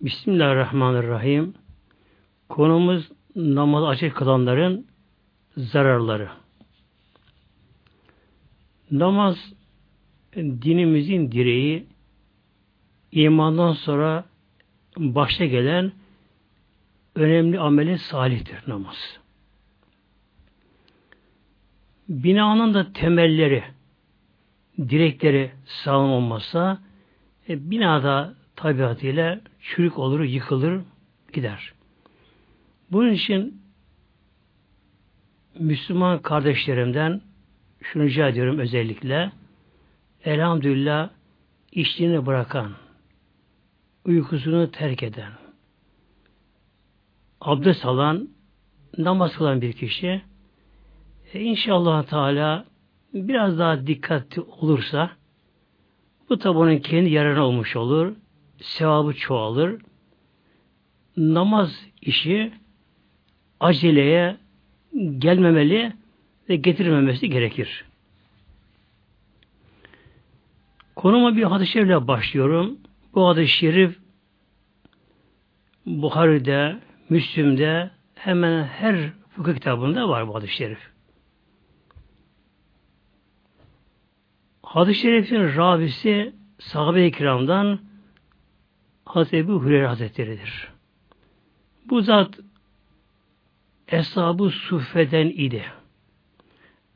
Bismillahirrahmanirrahim. Konumuz namaz açık kılanların zararları. Namaz dinimizin direği imandan sonra başta gelen önemli ameli salihtir namaz. Binanın da temelleri, direkleri sağlam olmazsa e, binada tabiatıyla çürük olur, yıkılır, gider. Bunun için Müslüman kardeşlerimden şunu rica ediyorum özellikle elhamdülillah işliğini bırakan, uykusunu terk eden, abdest alan, namaz kılan bir kişi e, inşallah Teala biraz daha dikkatli olursa bu tabi kendi yararına olmuş olur. Sevabı çoğalır. Namaz işi aceleye gelmemeli ve getirmemesi gerekir. Konuma bir hadis-i şerifle başlıyorum. Bu hadis-i şerif Buhari'de, Müslüm'de hemen her fıkıh kitabında var bu hadis-i şerif. Hadis-i şerifin ravisi sahabe-i kiramdan Hazreti Ebu Hureyre Hazretleri'dir. Bu zat Eshab-ı Suffe'den idi.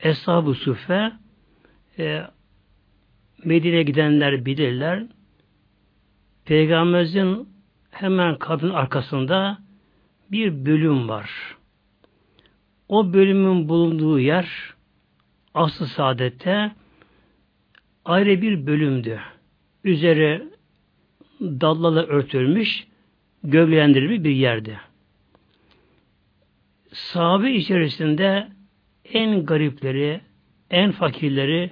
Eshab-ı Suffe e, Medine'ye gidenler bilirler. Peygamberimizin hemen kabrin arkasında bir bölüm var. O bölümün bulunduğu yer aslı saadette ayrı bir bölümdü. Üzeri dallala örtülmüş, gölgelendirilmiş bir yerdi sahabe içerisinde en garipleri, en fakirleri,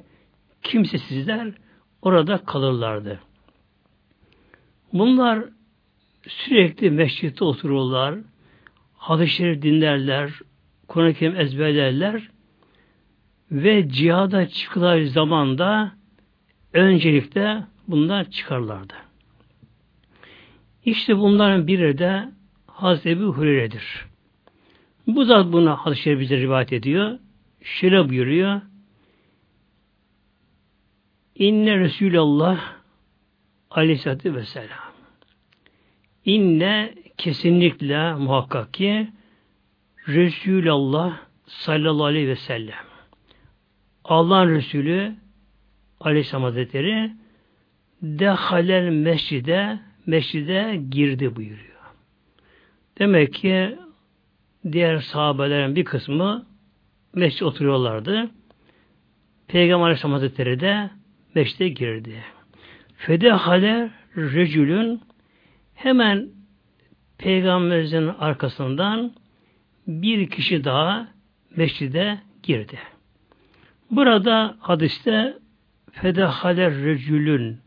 kimsesizler orada kalırlardı. Bunlar sürekli mescitte otururlar, hadis-i dinlerler, Kur'an-ı Kerim ezberlerler ve cihada çıkılar zamanda öncelikle bunlar çıkarlardı. İşte bunların biri de Hazreti Ebu Hureyre'dir. Bu zat buna hadis-i şerif bize rivayet ediyor. Şöyle buyuruyor. İnne Resulallah aleyhissalatü vesselam. İnne kesinlikle muhakkak ki Resulallah sallallahu aleyhi ve sellem Allah'ın Resulü Aleyhisselam Hazretleri dehalel mescide mescide girdi buyuruyor. Demek ki diğer sahabelerin bir kısmı mescid oturuyorlardı. Peygamber Aleyhisselam Hazretleri de mescide girdi. Fedehale recülün hemen Peygamberimizin arkasından bir kişi daha mescide girdi. Burada hadiste fedehale recülün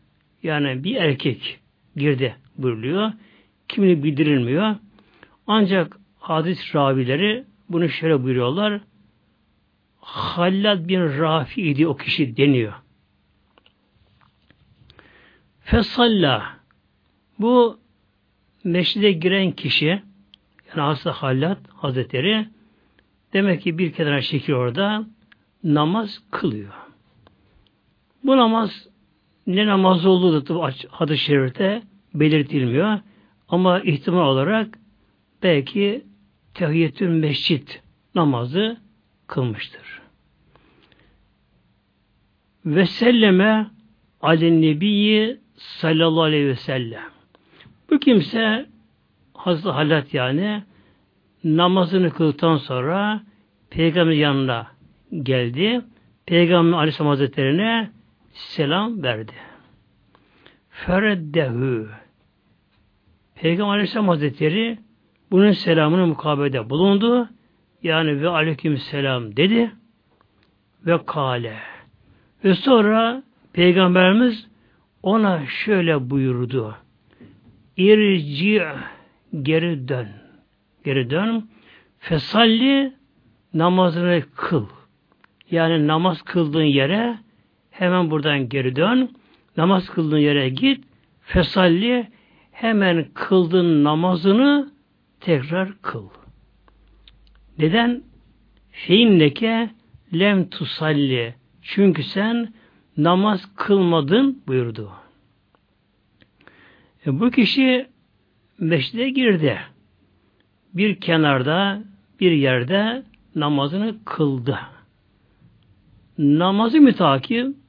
yani bir erkek girdi buyuruluyor. Kimini bildirilmiyor. Ancak hadis ravileri bunu şöyle buyuruyorlar. Hallad bin Rafi idi o kişi deniyor. Fesalla bu meşride giren kişi yani Hasta Hallad Hazretleri demek ki bir kenara çekiyor orada namaz kılıyor. Bu namaz ne namaz olduğu hadis-i şerifte belirtilmiyor. Ama ihtimal olarak belki tehiyyetül mescit namazı kılmıştır. Ve selleme alen nebiyyi sallallahu aleyhi ve sellem. Bu kimse Hazreti Halat yani namazını kıldıktan sonra peygamber yanına geldi. Peygamber Aleyhisselam Hazretleri'ne selam verdi. Fereddehu Peygamber Aleyhisselam Hazretleri bunun selamını mukabede bulundu. Yani ve aleyküm selam dedi. Ve kale. Ve sonra Peygamberimiz ona şöyle buyurdu. İrci geri dön. Geri dön. Fesalli namazını kıl. Yani namaz kıldığın yere hemen buradan geri dön. Namaz kıldığın yere git. Fesalli hemen kıldın namazını tekrar kıl. Neden? Feinneke lem tusalli. Çünkü sen namaz kılmadın buyurdu. E, bu kişi meşride girdi. Bir kenarda, bir yerde namazını kıldı. Namazı mütakip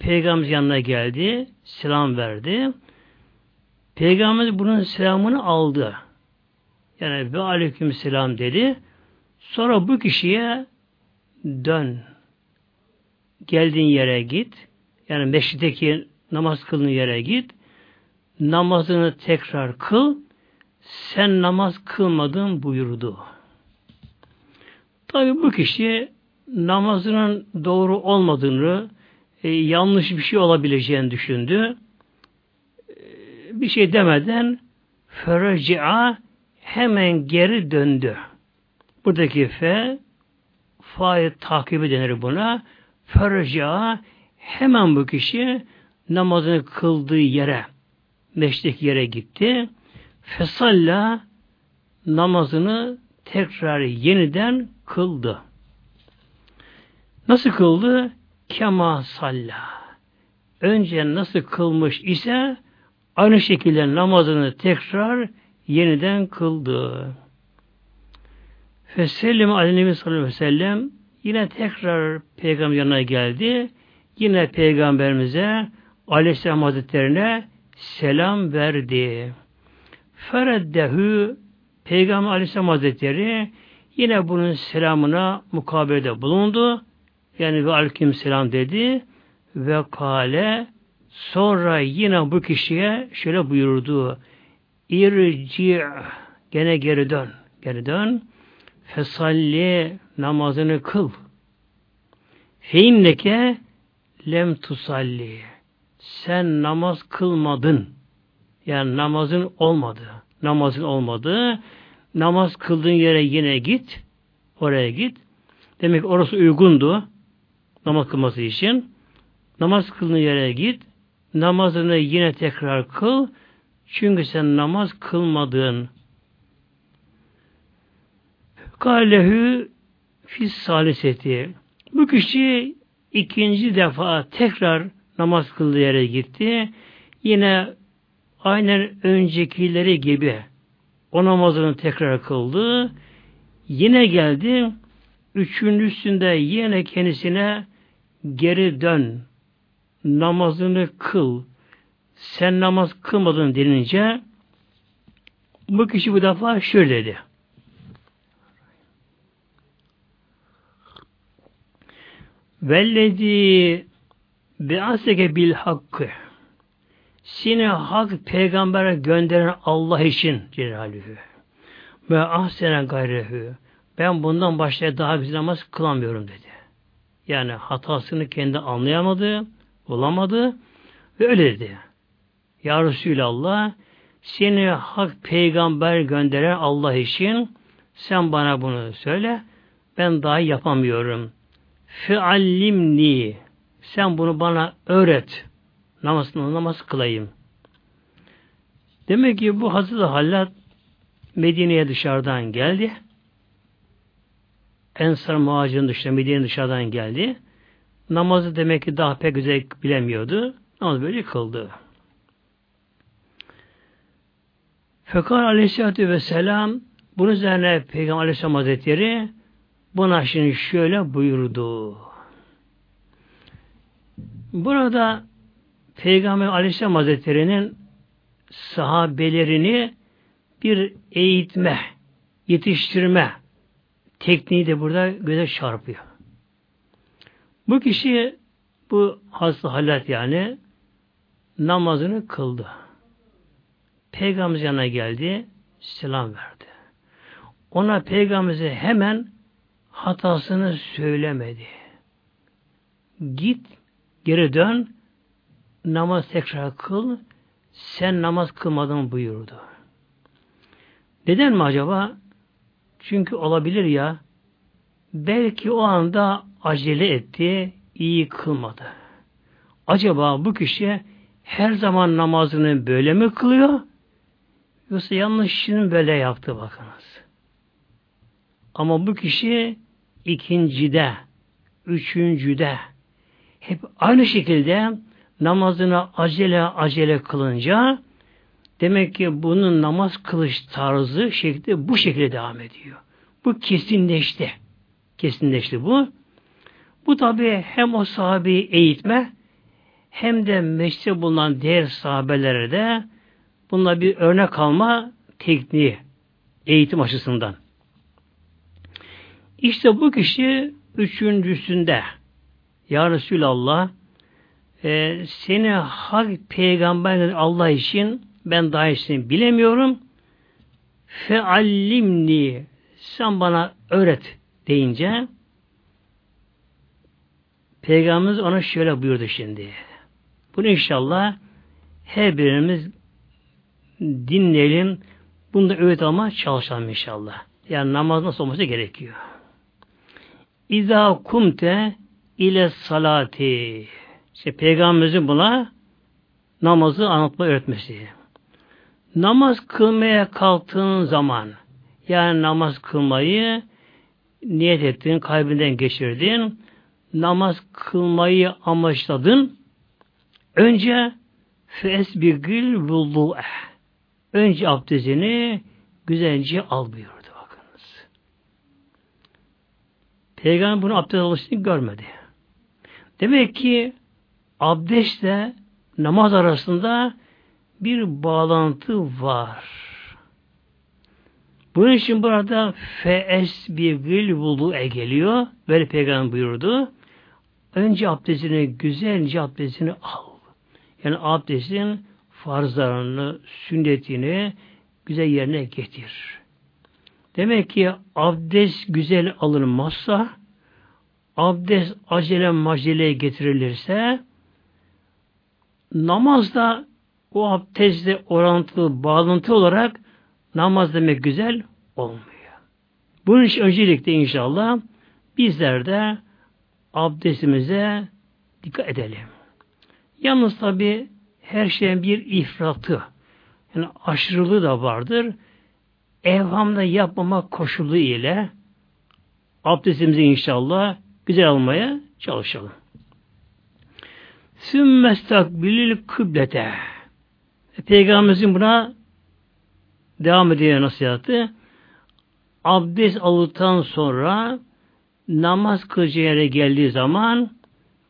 Peygamber yanına geldi, selam verdi. Peygamber bunun selamını aldı. Yani ve aleyküm selam dedi. Sonra bu kişiye dön. Geldiğin yere git. Yani meşritteki namaz kılın yere git. Namazını tekrar kıl. Sen namaz kılmadın buyurdu. Tabi bu kişi namazının doğru olmadığını, e, yanlış bir şey olabileceğini düşündü. E, bir şey demeden ferci'a hemen geri döndü. Buradaki fe fa'yı takibi denir buna. Ferci'a hemen bu kişi namazını kıldığı yere meşrik yere gitti. Fesalla namazını tekrar yeniden kıldı. Nasıl kıldı? Kema salla. Önce nasıl kılmış ise aynı şekilde namazını tekrar yeniden kıldı. Fesellem aleyhi sallallahu aleyhi ve sellem yine tekrar peygamber yanına geldi. Yine peygamberimize aleyhisselam hazretlerine selam verdi. Fereddehu Peygamber aleyhisselam hazretleri yine bunun selamına mukabelede bulundu. Yani ve aleyküm selam dedi ve kale sonra yine bu kişiye şöyle buyurdu. İrci gene geri dön. Geri dön. Fesalli namazını kıl. Feinneke lem tusalli. Sen namaz kılmadın. Yani namazın olmadı. Namazın olmadı. Namaz kıldığın yere yine git. Oraya git. Demek orası uygundu namaz kılması için. Namaz kıldığın yere git. Namazını yine tekrar kıl. Çünkü sen namaz kılmadın. Kalehu fis saliseti. Bu kişi ikinci defa tekrar namaz kıldığı yere gitti. Yine aynen öncekileri gibi o namazını tekrar kıldı. Yine geldi. Üçüncüsünde yine kendisine geri dön, namazını kıl, sen namaz kılmadın denince bu kişi bu defa şöyle dedi. Vellezi beaseke bil hakkı. Seni hak peygambere gönderen Allah için Celalühü ve ahsene gayrehü ben bundan başka daha güzel namaz kılamıyorum dedi. Yani hatasını kendi anlayamadı, bulamadı ve öyle dedi. Ya Resulallah seni hak peygamber gönderen Allah için sen bana bunu söyle. Ben daha yapamıyorum. Feallimni sen bunu bana öğret. Namazını namaz kılayım. Demek ki bu Hazreti Hallat Medine'ye dışarıdan geldi. Ensar muhacirin dışında Medine dışarıdan geldi. Namazı demek ki daha pek güzel bilemiyordu. Namaz böyle kıldı. Fekar aleyhissalatü vesselam bunun üzerine Peygamber aleyhisselam hazretleri buna şimdi şöyle buyurdu. Burada Peygamber aleyhisselam hazretlerinin sahabelerini bir eğitme, yetiştirme tekniği de burada göze çarpıyor. Bu kişi bu hasta halat yani namazını kıldı. Peygamber yanına geldi, selam verdi. Ona peygamberimize hemen hatasını söylemedi. Git, geri dön, namaz tekrar kıl, sen namaz kılmadın buyurdu. Neden mi acaba? Çünkü olabilir ya, belki o anda acele etti, iyi kılmadı. Acaba bu kişi her zaman namazını böyle mi kılıyor, Yoksa yanlışını böyle yaptı bakınız. Ama bu kişi ikincide, üçüncüde hep aynı şekilde namazını acele acele kılınca demek ki bunun namaz kılış tarzı şekli bu şekilde devam ediyor. Bu kesinleşti. Kesinleşti bu. Bu tabi hem o sahabeyi eğitme hem de meşte bulunan diğer sahabelere de bununla bir örnek alma tekniği eğitim açısından. İşte bu kişi üçüncüsünde Ya Resulallah e, seni hak peygamber Allah için ben daha iyisini bilemiyorum. Feallimni sen bana öğret deyince Peygamberimiz ona şöyle buyurdu şimdi. Bunu inşallah her birimiz dinleyelim. Bunu da öğret ama çalışalım inşallah. Yani namaz nasıl olması gerekiyor. İza kumte ile salati. İşte Peygamberimizin buna namazı anlatma öğretmesi. Namaz kılmaya kalktığın zaman yani namaz kılmayı niyet ettin, kalbinden geçirdin, namaz kılmayı amaçladın, önce fesbigil vudu'eh. Önce abdestini güzelce al buyurdu bakınız. Peygamber bunu abdest alışını görmedi. Demek ki abdestle namaz arasında bir bağlantı var. Bunun için burada fees bir gül vudu'e geliyor. Böyle peygamber buyurdu. Önce abdestini, güzelce abdestini al. Yani abdestin farzlarını, sünnetini güzel yerine getir. Demek ki abdest güzel alınmazsa, abdest acele macele getirilirse, namazda o abdestle orantılı, bağlantı olarak namaz demek güzel olmuyor. Bunun için öncelikle inşallah bizler de abdestimize dikkat edelim. Yalnız tabi her şeyin bir ifratı, yani aşırılığı da vardır. Evhamda yapmama koşulu ile abdestimizi inşallah güzel almaya çalışalım. Sümmestakbilil kıblete. Peygamberimizin buna devam ediyor nasihatı. Abdest aldıktan sonra namaz kılıcı yere geldiği zaman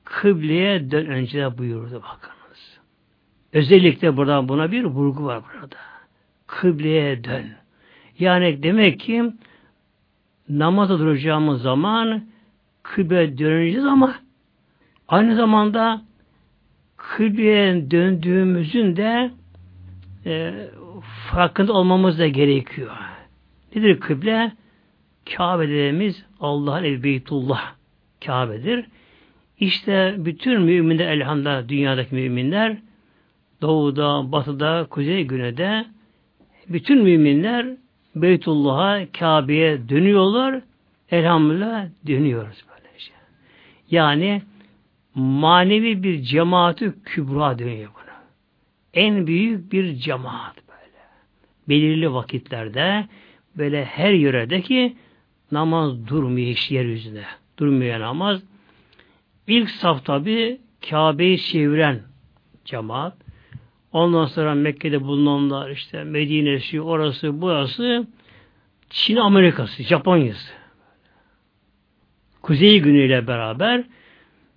kıbleye dön önce buyurdu bakınız. Özellikle burada buna bir vurgu var burada. Kıbleye dön. Yani demek ki namaza duracağımız zaman kıbleye döneceğiz ama aynı zamanda kıbleye döndüğümüzün de e, farkında olmamız da gerekiyor. Nedir kıble? Kabe dediğimiz Allah'ın evi Beytullah Kabe'dir. İşte bütün müminler elhamdülillah dünyadaki müminler doğuda, batıda, kuzey, güneyde bütün müminler Beytullah'a, Kabe'ye dönüyorlar. Elhamdülillah dönüyoruz böylece. Yani manevi bir cemaati kübra dönüyor buna. En büyük bir cemaat böyle. Belirli vakitlerde böyle her yöredeki namaz durmuyor hiç yeryüzünde. Durmuyor namaz. İlk saf tabi Kabe'yi çeviren cemaat. Ondan sonra Mekke'de bulunanlar işte Medine'si, orası, burası Çin, Amerika'sı, Japonya'sı. Kuzey günüyle beraber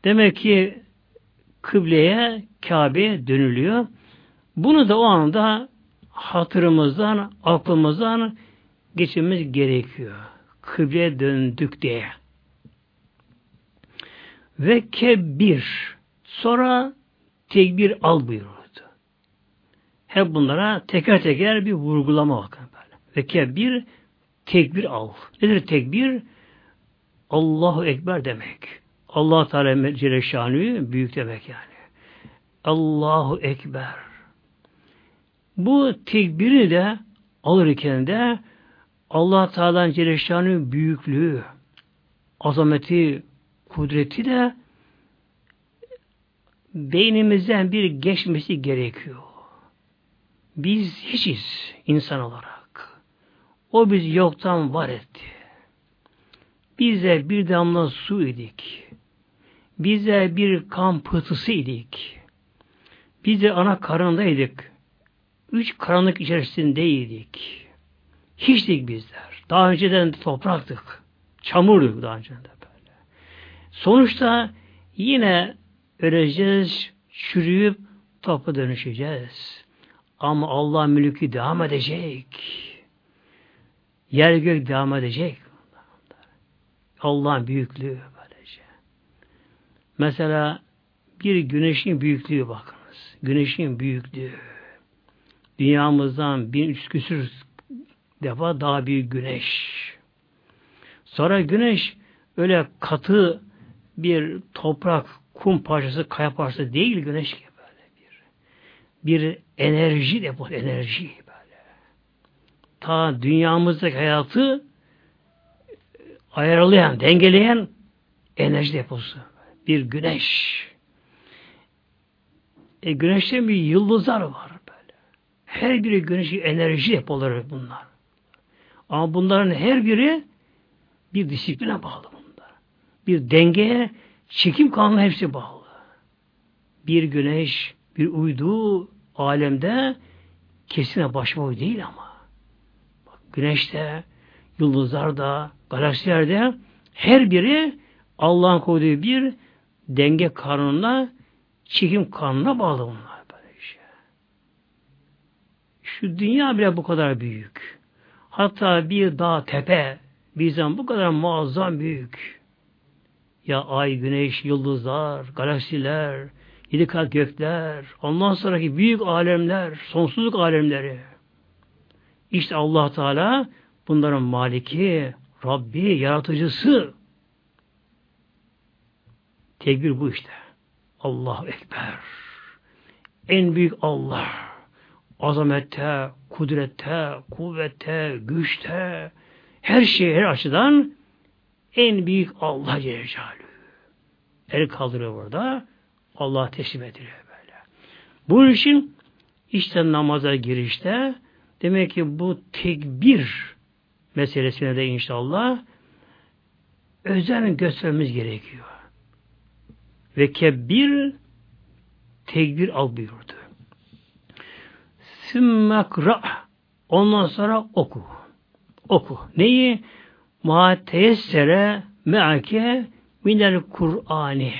demek ki kıbleye, Kabe'ye dönülüyor. Bunu da o anda hatırımızdan, aklımızdan geçirmemiz gerekiyor. Kıbleye döndük diye. Ve kebir. Sonra tekbir al buyurdu. Hep bunlara teker teker bir vurgulama bakın böyle. Ve kebir tekbir al. Nedir tekbir? Allahu Ekber demek. Allah Teala Celle Şanü büyük demek yani. Allahu Ekber. Bu tekbiri de alırken de Allah Teala'nın Celle büyüklüğü, azameti, kudreti de beynimizden bir geçmesi gerekiyor. Biz hiçiz insan olarak. O biz yoktan var etti. Bize bir damla su idik. Bize bir kan pıhtısı idik. Bize ana karındaydık. Üç karanlık içerisindeydik. Hiçtik bizler. Daha önceden topraktık. Çamurduk daha önceden de böyle. Sonuçta yine öleceğiz, çürüyüp topa dönüşeceğiz. Ama Allah mülkü devam edecek. Yer gök devam edecek. Allah'ın büyüklüğü böylece. Mesela bir güneşin büyüklüğü bakınız. Güneşin büyüklüğü. Dünyamızdan 1300 küsür defa daha büyük güneş. Sonra güneş öyle katı bir toprak, kum parçası, kaya parçası değil güneş gibi böyle bir. Bir enerji deposu, enerji böyle. Ta dünyamızdaki hayatı ayarlayan, dengeleyen enerji deposu. Bir güneş. E, güneşte bir yıldızlar var. Her biri güneşi enerji depoları bunlar. Ama bunların her biri bir disipline bağlı bunlar. Bir dengeye, çekim kanunu hepsi bağlı. Bir güneş, bir uydu alemde kesine başboy değil ama. Bak, güneşte, yıldızlarda, galaksilerde her biri Allah'ın koyduğu bir denge kanununa, çekim kanununa bağlı bunlar. Şu dünya bile bu kadar büyük. Hatta bir dağ, tepe bizden bu kadar muazzam büyük. Ya ay, güneş, yıldızlar, galaksiler, yedi kat gökler, ondan sonraki büyük alemler, sonsuzluk alemleri. İşte allah Teala bunların maliki, Rabbi, yaratıcısı. Tekbir bu işte. Allahu Ekber. En büyük Allah. Azamette, kudrette, kuvvette, güçte, her şey her açıdan en büyük Allah Celle El kaldırıyor burada. Allah teslim ediliyor böyle. Bunun için işte namaza girişte demek ki bu tekbir meselesine de inşallah özen göstermemiz gerekiyor. Ve kebbir tekbir al buyurdu. Sümmakra ondan sonra oku. Oku. Neyi? Ma teyessere me'ake minel Kur'ani.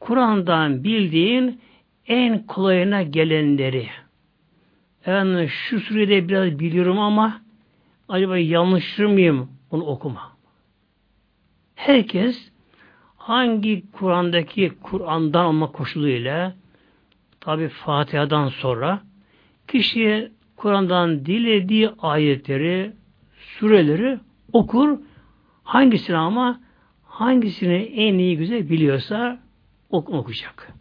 Kur'an'dan bildiğin en kolayına gelenleri. Yani şu surede biraz biliyorum ama acaba yanlışır mıyım onu okuma. Herkes hangi Kur'an'daki Kur'an'dan olma koşuluyla tabi Fatiha'dan sonra kişi Kur'an'dan dilediği ayetleri, sureleri okur. Hangisini ama hangisini en iyi güzel biliyorsa ok okuyacak.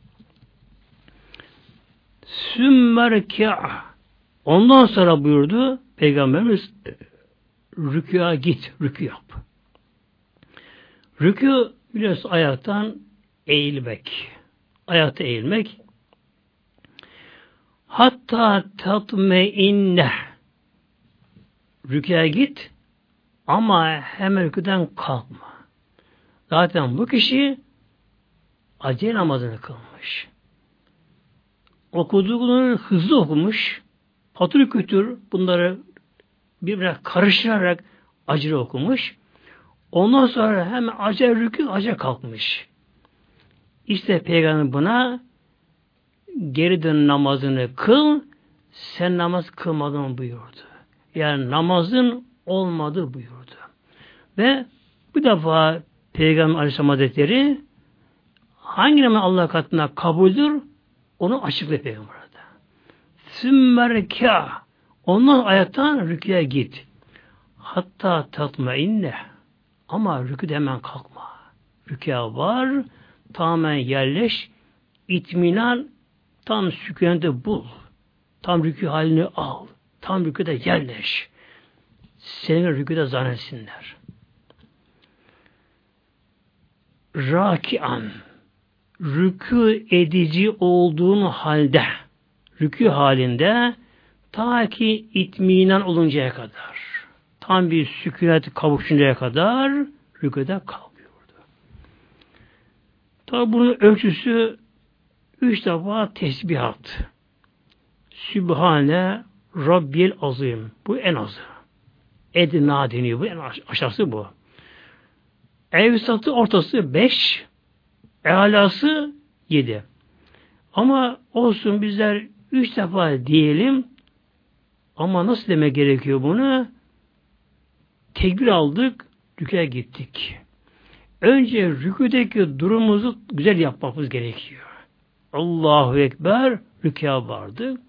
Sümmerka Ondan sonra buyurdu Peygamberimiz rükûa git, rükû yap. Rükû biliyorsun ayaktan eğilmek. Ayakta eğilmek. Hatta tatme inne. Rükûa git ama hemen rüküden kalkma. Zaten bu kişi acele namazını kılmış. Okuduğunu hızlı okumuş. Patır kütür bunları birbirine karıştırarak acele okumuş. Ondan sonra hemen acele rükü acele kalkmış. İşte Peygamber buna geri dön namazını kıl, sen namaz kılmadın buyurdu. Yani namazın olmadı buyurdu. Ve bu defa Peygamber Aleyhisselam Hazretleri hangi namaz Allah katında kabuldür onu açıklıyor Peygamber orada. Sümmerkâ ondan ayaktan rüküye git. Hatta tatma inne ama rüküde hemen kalkma. Rükûa var, tamamen yerleş, itminan tam sükunete bul. Tam rükû halini al. Tam rüküde yerleş. Seni rüküde zannetsinler. Rakian rükû edici olduğun halde rükû halinde Ta ki itminan oluncaya kadar. Tam bir sükunet kavuşuncaya kadar rüküde kalkıyordu. Tabi bunun ölçüsü üç defa tesbihat. Sübhane Rabbil Azim. Bu en azı. Edna deniyor. Bu en aşağısı bu. Evsatı ortası beş. Ealası yedi. Ama olsun bizler üç defa diyelim ama nasıl demek gerekiyor bunu? Tekbir aldık, rüküye gittik. Önce rüküdeki durumumuzu güzel yapmamız gerekiyor. Allahu Ekber, rüküye vardı.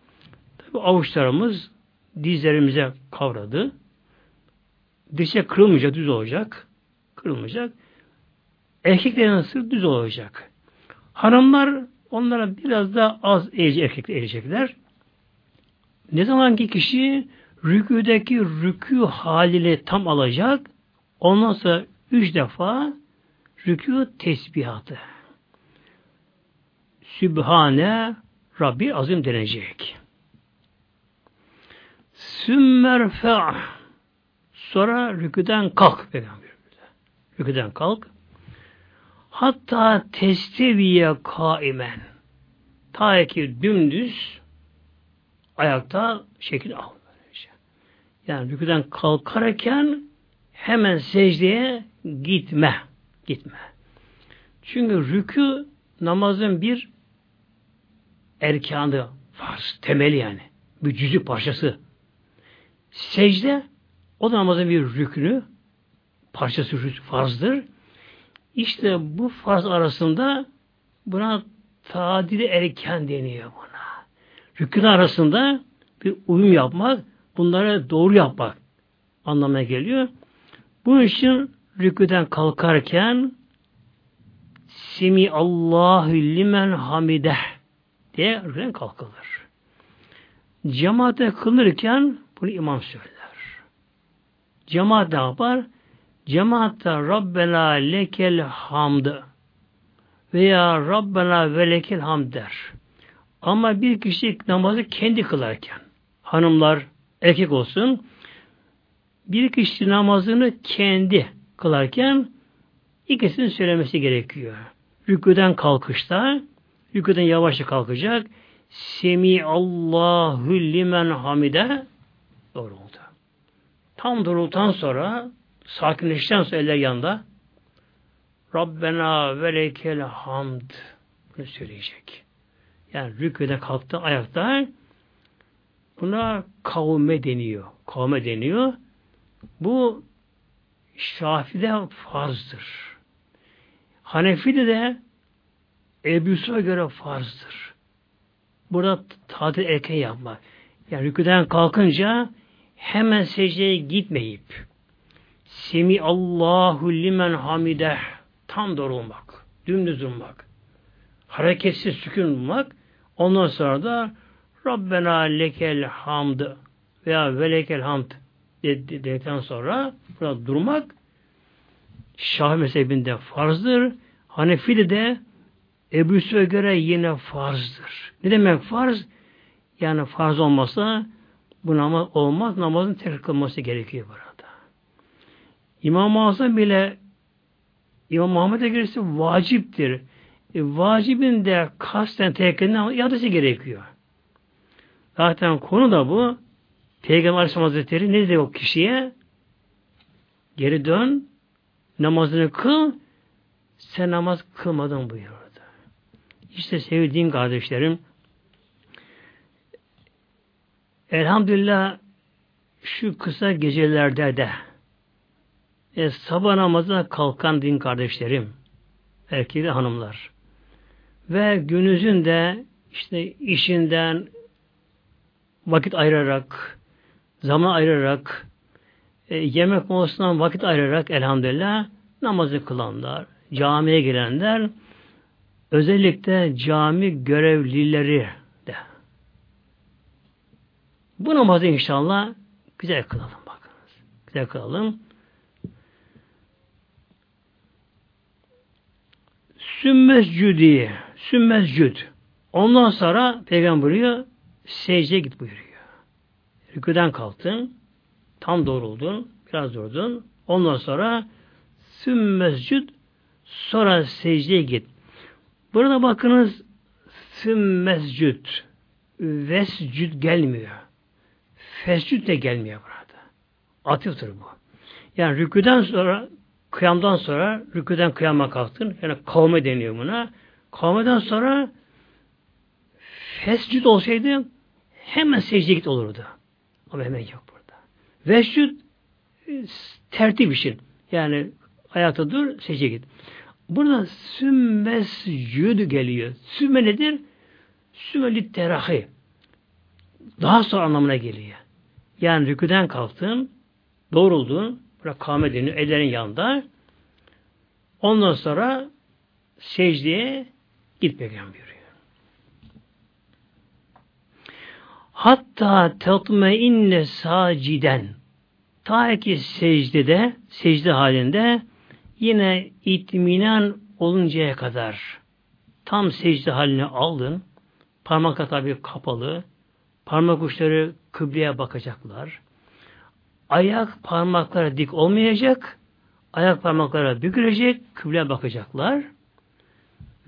Tabi avuçlarımız dizlerimize kavradı. Dişe kırılmayacak, düz olacak. Kırılmayacak. Erkeklerin nasıl düz olacak. Hanımlar onlara biraz daha az eğici erkekler eğecekler. Ne zaman ki kişi rüküdeki rükü haliyle tam alacak, ondan sonra üç defa rükü tesbihatı. Sübhane Rabbi azim denecek. Sümmerfe sonra rüküden kalk peygamber. Rüküden kalk. Hatta testeviye kaimen. Ta ki dümdüz ayakta şekil al. Yani rüküden kalkarken hemen secdeye gitme. Gitme. Çünkü rükü namazın bir erkanı, farz, temeli yani. Bir cüzü parçası. Secde o da namazın bir rükünü, parçası farzdır. İşte bu farz arasında buna tadili erken deniyor buna. Rükün arasında bir uyum yapmak, bunları doğru yapmak anlamına geliyor. Bu için rüküden kalkarken Simi Allahu limen hamideh diye rüküden kalkılır. Cemaate kılınırken bunu imam söyler. Cemaat ne yapar? Cemaatte Rabbena lekel hamd veya Rabbena ve lekel hamd der. Ama bir kişi namazı kendi kılarken hanımlar erkek olsun bir kişi namazını kendi kılarken ikisinin söylemesi gerekiyor. Rüküden kalkışta rüküden yavaşça kalkacak. Semi Allahu limen hamide doğru oldu. Tam durulduktan sonra sakinleştikten sonra eller yanında Rabbena ve lekel hamd bunu söyleyecek. Yani rüküde kalktı ayakta buna kavme deniyor. Kavme deniyor. Bu Şafi'de farzdır. Hanefi'de de Ebu göre farzdır. Burada tatil erken yapmak. Yani rüküden kalkınca hemen secdeye gitmeyip Semi Allahu limen hamideh tam doğru olmak, dümdüz durmak, hareketsiz sükun olmak, ondan sonra da Rabbena lekel hamd veya velekel hamd dedikten sonra burada durmak Şah mezhebinde farzdır. Hanefi'de de Ebu Yusuf'a göre yine farzdır. Ne demek farz? Yani farz olmasa bu namaz olmaz. Namazın tekrar kılması gerekiyor burada. İmam-ı Azam bile İmam Muhammed'e gelirse vaciptir. E, vacibin de kasten tekkelinden iadesi gerekiyor. Zaten konu da bu. Peygamber Aleyhisselam Hazretleri ne diyor o kişiye? Geri dön, namazını kıl, sen namaz kılmadın buyurdu. İşte sevdiğim kardeşlerim, elhamdülillah şu kısa gecelerde de e, sabah namazına kalkan din kardeşlerim, erkekler hanımlar ve gününüzün de işte işinden vakit ayırarak, zaman ayırarak, e, yemek molasından vakit ayırarak elhamdülillah namazı kılanlar, camiye gelenler, özellikle cami görevlileri de. Bu namazı inşallah güzel kılalım bakınız. Güzel kılalım. Sümmescüdi, sümmescüd. Ondan sonra peygamber buyuruyor, secdeye git buyuruyor. Rüküden kalktın. Tam doğruldun. Biraz durdun. Ondan sonra sümmescüd sonra secdeye git. Burada bakınız sümmescüd vescüd gelmiyor. Fescüd de gelmiyor burada. Atıftır bu. Yani rüküden sonra kıyamdan sonra rüküden kıyama kalktın. Yani kavme deniyor buna. Kavmeden sonra fescüd olsaydı hemen secdeye git olurdu. Ama hemen yok burada. Vescüd tertip için. Yani ayakta dur, secdeye git. Burada sümmes yüdü geliyor. Sümme nedir? Sümmeli terahi. Daha sonra anlamına geliyor. Yani rüküden kalktın, doğruldun, burada kâme deniyor, ellerin yanında. Ondan sonra secdeye git peygamber buyuruyor. Hatta tatme inne saciden ta ki secdede, secde halinde yine itminan oluncaya kadar tam secde halini aldın. Parmaklar tabi kapalı. Parmak uçları kıbleye bakacaklar. Ayak parmakları dik olmayacak. Ayak parmakları bükülecek. Kıbleye bakacaklar.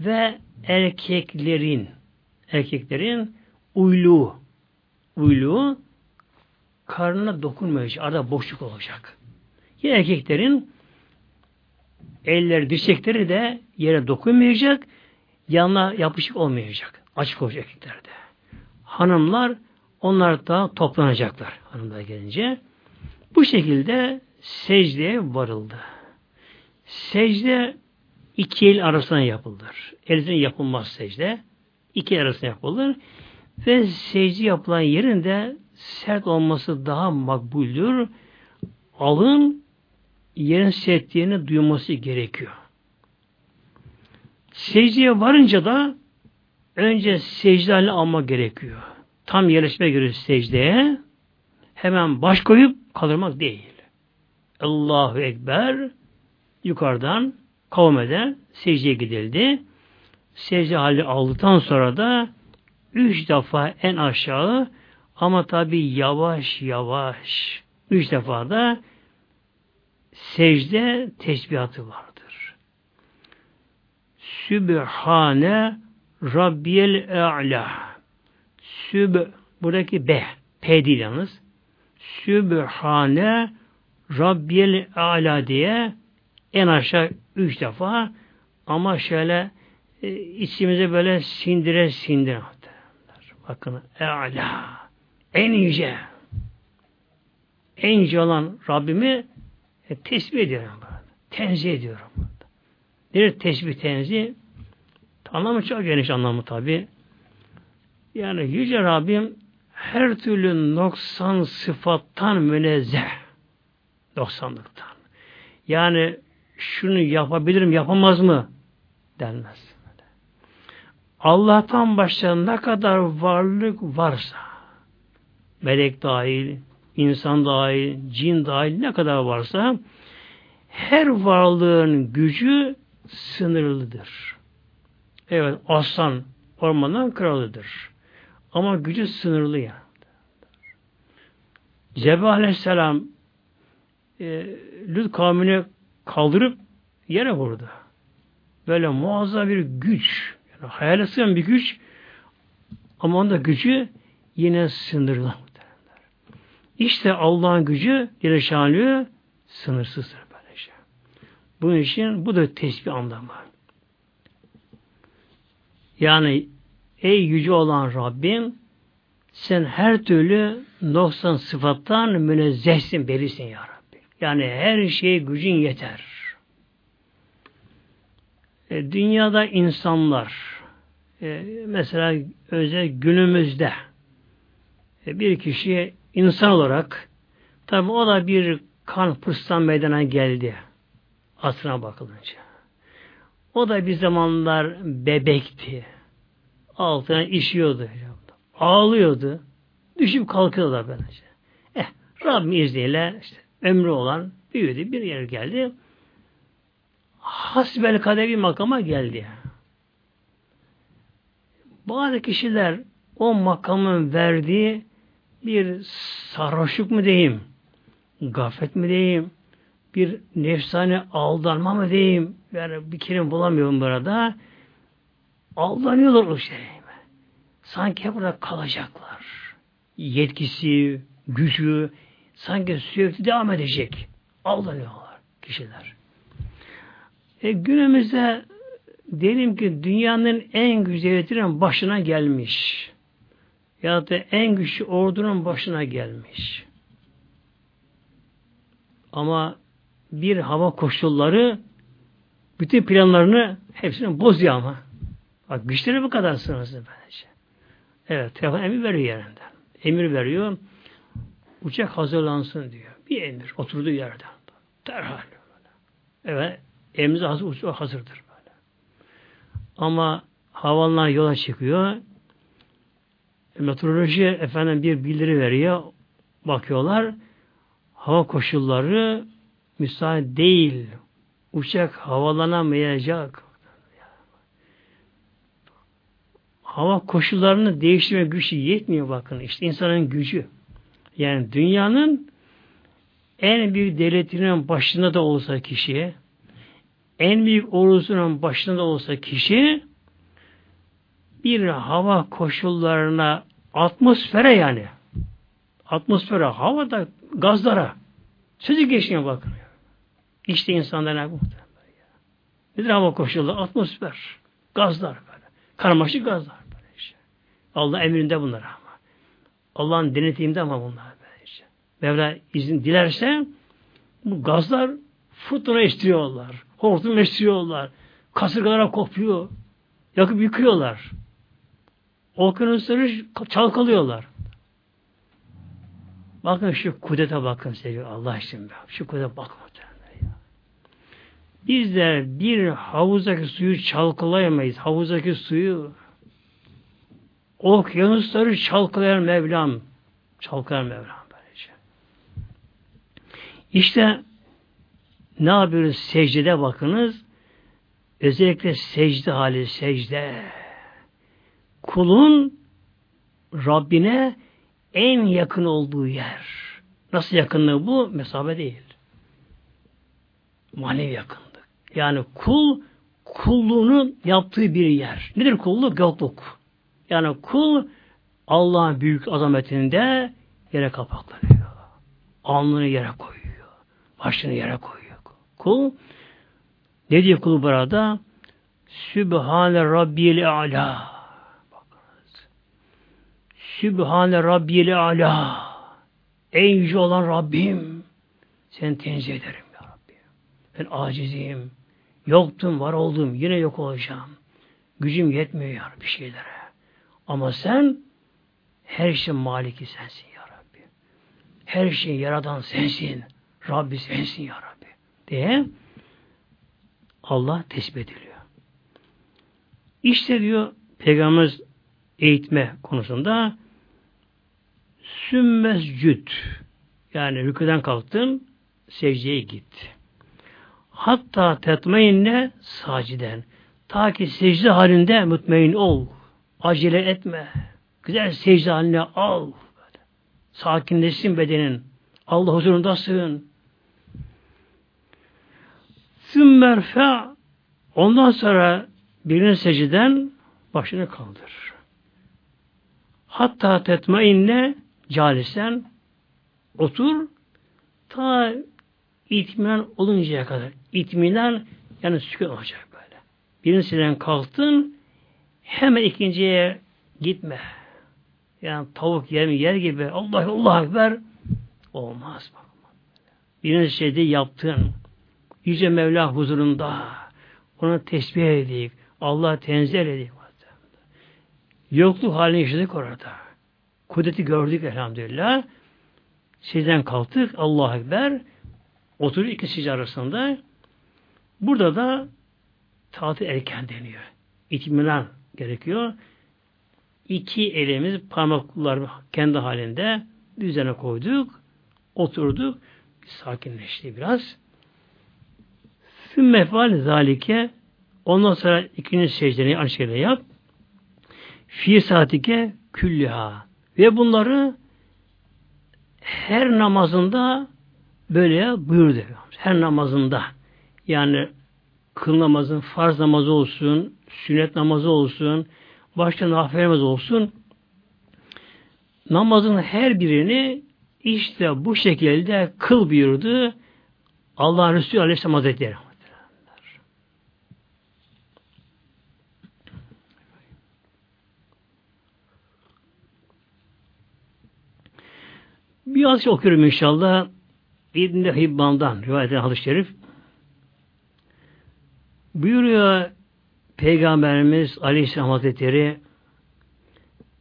Ve erkeklerin erkeklerin uyluğu uyluğu karnına dokunmayacak. Arada boşluk olacak. Yine erkeklerin eller, dirsekleri de yere dokunmayacak. Yanına yapışık olmayacak. Açık olacak erkeklerde. Hanımlar onlar da toplanacaklar hanımlar gelince. Bu şekilde secdeye varıldı. Secde iki el arasına yapılır. Elin yapılmaz secde. İki el arasına yapılır. Ve secde yapılan yerinde sert olması daha makbuldür. Alın yerin sertliğini duyması gerekiyor. Secdeye varınca da önce secde haline almak gerekiyor. Tam yerleşme göre secdeye hemen baş koyup kaldırmak değil. Allahu Ekber yukarıdan kavmede secdeye gidildi. Secde hali aldıktan sonra da üç defa en aşağı ama tabi yavaş yavaş üç defa da secde tesbihatı vardır. Sübhane Rabbiyel E'la Süb buradaki B P değil yalnız. Sübhane Rabbiyel E'la diye en aşağı üç defa ama şöyle e, içimize böyle sindire sindire. Bakın E'la en yüce en yüce olan Rabbimi e, tesbih ediyorum. Burada. Tenzih ediyorum. Burada. Nedir tesbih tenzih? Anlamı çok geniş anlamı tabi. Yani Yüce Rabbim her türlü noksan sıfattan münezzeh. Noksanlıktan. Yani şunu yapabilirim yapamaz mı? Denmez. Allah'tan başka ne kadar varlık varsa melek dahil, insan dahil, cin dahil ne kadar varsa her varlığın gücü sınırlıdır. Evet aslan ormandan kralıdır. Ama gücü sınırlı ya. Cebrail aleyhisselam e, Lüt kavmini kaldırıp yere vurdu. Böyle muazzam bir güç. Yani hayal bir güç ama onda gücü yine sınırlı. İşte Allah'ın gücü Celle sınırsızdır böylece. Bunun için bu da tesbih anlamı. Yani ey yüce olan Rabbim sen her türlü noksan sıfattan münezzehsin, berisin ya Rabbi. Yani her şeye gücün yeter. E, dünyada insanlar e, mesela özel günümüzde e, bir kişi insan olarak tabi o da bir kan pıstan meydana geldi. Asrına bakılınca. O da bir zamanlar bebekti. Altına işiyordu. Ağlıyordu. Düşüp kalkıyordu da böylece. Eh, Rabbim izniyle işte, ömrü olan büyüdü. Bir yer geldi. Hasbel kader bir makama geldi. Bazı kişiler o makamın verdiği bir sarhoşluk mu diyeyim, gaflet mi diyeyim, bir nefsane aldanma mı diyeyim, yani bir kelime bulamıyorum burada. Aldanıyorlar o şey. Sanki burada kalacaklar. Yetkisi, gücü, sanki sürekli devam edecek. Aldanıyorlar kişiler. E, günümüzde diyelim ki dünyanın en güzel başına gelmiş. Ya da en güçlü ordunun başına gelmiş. Ama bir hava koşulları bütün planlarını hepsini bozuyor ama. Bak güçleri bu kadar sınırsız bence. Evet, telefon emir veriyor yerinden. Emir veriyor. Uçak hazırlansın diyor. Bir emir. Oturduğu yerden. Derhal. Evet. Emrimiz hazır, uçak hazırdır. Böyle. Ama havalar yola çıkıyor. Meteoroloji efendim bir bildiri veriyor. Bakıyorlar. Hava koşulları müsait değil. Uçak havalanamayacak. Hava koşullarını değiştirme gücü yetmiyor bakın. İşte insanın gücü. Yani dünyanın en büyük devletinin başında da olsa kişi, en büyük ordusunun başında da olsa kişi, bir hava koşullarına, atmosfere yani, atmosfere, havada, gazlara, sözü geçmiyor bakın. İşte insanlar ne muhtemelen. Nedir hava koşulları? Atmosfer, gazlar böyle. Karmaşık gazlar böyle işte. Allah emrinde bunlar ama. Allah'ın denetiminde ama bunlar böyle işte. Mevla izin dilerse bu gazlar fırtına estiriyorlar. Hortum estiriyorlar. Kasırgalara kopuyor. Yakıp yıkıyorlar. Okyanusları çalkalıyorlar. Bakın şu kudrete bakın sevgili Allah için. Şu kudrete bakın. Bizler bir havuzdaki suyu çalkalayamayız. Havuzdaki suyu okyanusları çalkalayan Mevlam çalkalayan Mevlam böylece. İşte ne yapıyoruz secdede bakınız özellikle secde hali secde kulun Rabbine en yakın olduğu yer. Nasıl yakınlığı bu? Mesafe değil. Manevi yakın. Yani kul kulluğunu yaptığı bir yer. Nedir kulluk? Yokluk. Yani kul Allah'ın büyük azametinde yere kapaklanıyor. Alnını yere koyuyor. Başını yere koyuyor. Kul ne diyor kul burada? Sübhane Rabbil Ala. Sübhane Rabbil Ala. En yüce olan Rabbim. Seni tenzih ederim ya Rabbi. Ben acizim. Yoktum, var oldum, yine yok olacağım. Gücüm yetmiyor ya bir şeylere. Ama sen her şeyin maliki sensin ya Rabbi. Her şeyi yaradan sensin. Rabbi sensin ya Rabbi. Diye Allah tesbih ediliyor. İşte diyor Peygamberimiz eğitme konusunda sümmezcüt yani rüküden kalktın secdeye git. Hatta tetmeinne saciden. Ta ki secde halinde mutmain ol. Acele etme. Güzel secde haline al. Sakinleşsin bedenin. Allah huzurundasın. Sümmerfe ondan sonra birinin secden başını kaldır. Hatta tetmeinne calisen otur ta itminan oluncaya kadar. İtminan yani sükun olacak böyle. Birincisinden kalktın hemen ikinciye gitme. Yani tavuk yer mi yer gibi Allah Allah Ekber olmaz. Birinci şeyde yaptın. Yüce Mevla huzurunda onu tesbih edik. Allah tenzih edik. Yokluk halini yaşadık orada. Kudreti gördük elhamdülillah. Sizden kalktık. Allah Ekber. Oturuyor ikisi arasında. Burada da tatil erken deniyor. İtminan gerekiyor. İki elimiz parmaklar kendi halinde üzerine koyduk. Oturduk. Sakinleşti biraz. Sümme fal zalike ondan sonra ikinci secdeni aynı şekilde yap. Fi saatike küllüha ve bunları her namazında böyle buyurdu. Her namazında yani kıl namazın farz namazı olsun, sünnet namazı olsun, başta nafile namazı olsun namazın her birini işte bu şekilde kıl buyurdu Allah Resulü Aleyhisselam Hazretleri. Biraz okuyorum inşallah. İbn-i Hibban'dan rivayet eden hadis-i şerif. Buyuruyor Peygamberimiz Aleyhisselam Hazretleri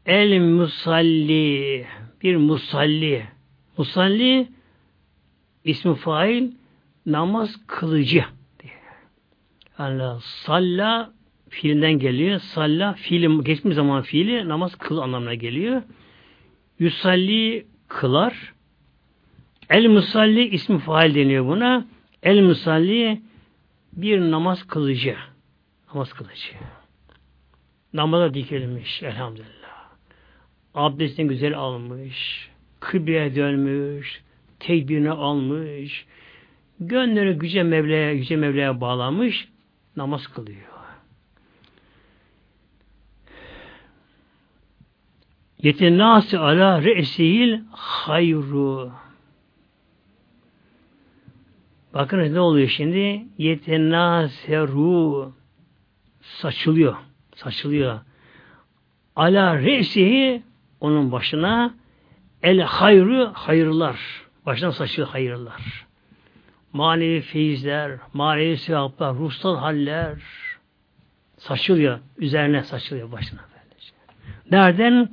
El musalli bir musalli musalli ismi fail namaz kılıcı. Yani salla fiilinden geliyor. Salla fiili geçmiş zaman fiili namaz kıl anlamına geliyor. Yusalli kılar. El musalli ismi fail deniyor buna. El musalli bir namaz kılıcı. Namaz kılıcı. Namaza dikilmiş elhamdülillah. Abdestini güzel almış. Kıbleye dönmüş. Tekbirini almış. Gönlünü güce Mevla'ya, yüce Mevla'ya bağlamış. Namaz kılıyor. Yetenâsi ala re'sihil hayru. Bakın ne oluyor şimdi? Yetenâseru saçılıyor. Saçılıyor. Ala re'sihi onun başına el hayru hayırlar. Başına saçılıyor hayırlar. Manevi feyizler, manevi sevaplar, ruhsal haller saçılıyor. Üzerine saçılıyor başına. Böylece. Nereden?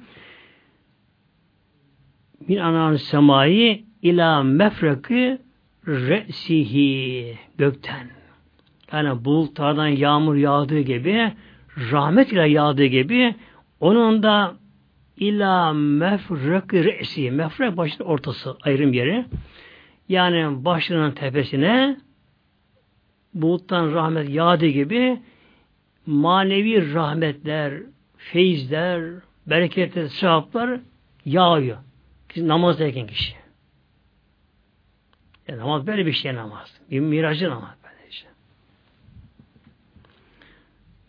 Min anan semayı ila mefraki re'sihi gökten. Yani bulutlardan yağmur yağdığı gibi rahmet ile yağdığı gibi onun da ila mefraki re'si mefrak başının ortası ayrım yeri. Yani başının tepesine buluttan rahmet yağdığı gibi manevi rahmetler, feyizler, bereketler, sevaplar yağıyor. Namazdayken kişi. E, namaz böyle bir şey namaz. Bir miracı namaz böyle işte.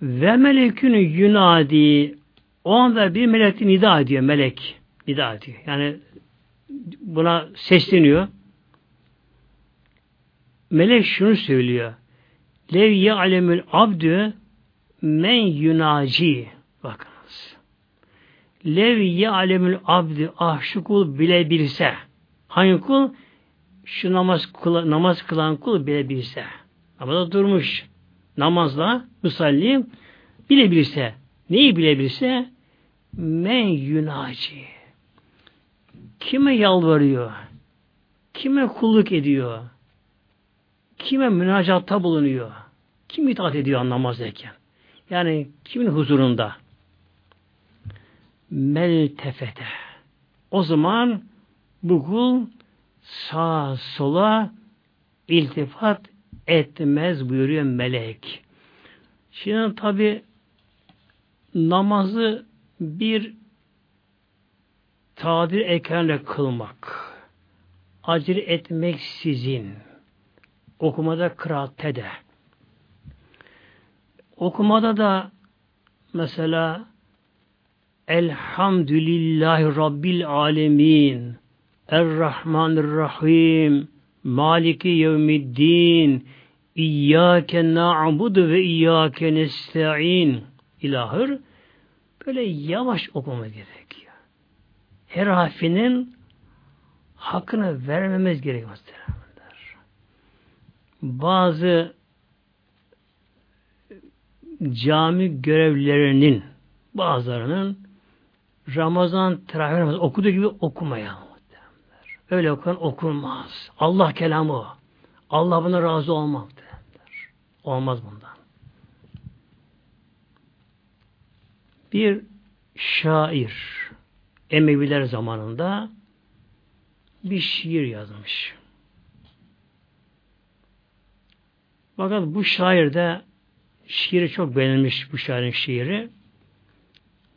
Ve melekün yunadi o anda bir melek nida ediyor melek. Nida ediyor. Yani buna sesleniyor. Melek şunu söylüyor. Lev ya'lemül abdü men yunaci. Bakın. Lev ya'lemül abdi ah şu kul bilebilse. Hangi kul? Şu namaz, kula, namaz kılan kul bilebilse. Namazda durmuş. Namazla musalli bilebilse. Neyi bilebilse? Men yunaci. Kime yalvarıyor? Kime kulluk ediyor? Kime münacatta bulunuyor? Kim itaat ediyor namazdayken? Yani kimin huzurunda? Meltefete. O zaman bu kul sağa sola iltifat etmez buyuruyor melek. Şimdi tabi namazı bir tadir ekranla kılmak, acele etmek sizin, okumada kıraatte de, okumada da mesela Elhamdülillahi Rabbil Alemin Errahmanirrahim Maliki Yevmiddin İyyâke na'budu ve iyyâke nesta'in ilahır böyle yavaş okumamız gerekiyor. Her harfinin hakkını vermemiz gerekiyor. Bazı cami görevlilerinin bazılarının Ramazan teravih namazı okuduğu gibi okumayalım. Öyle okuyan okunmaz. Allah kelamı o. Allah buna razı olmaz. Olmaz bundan. Bir şair Emeviler zamanında bir şiir yazmış. Fakat bu şair de şiiri çok beğenilmiş bu şairin şiiri.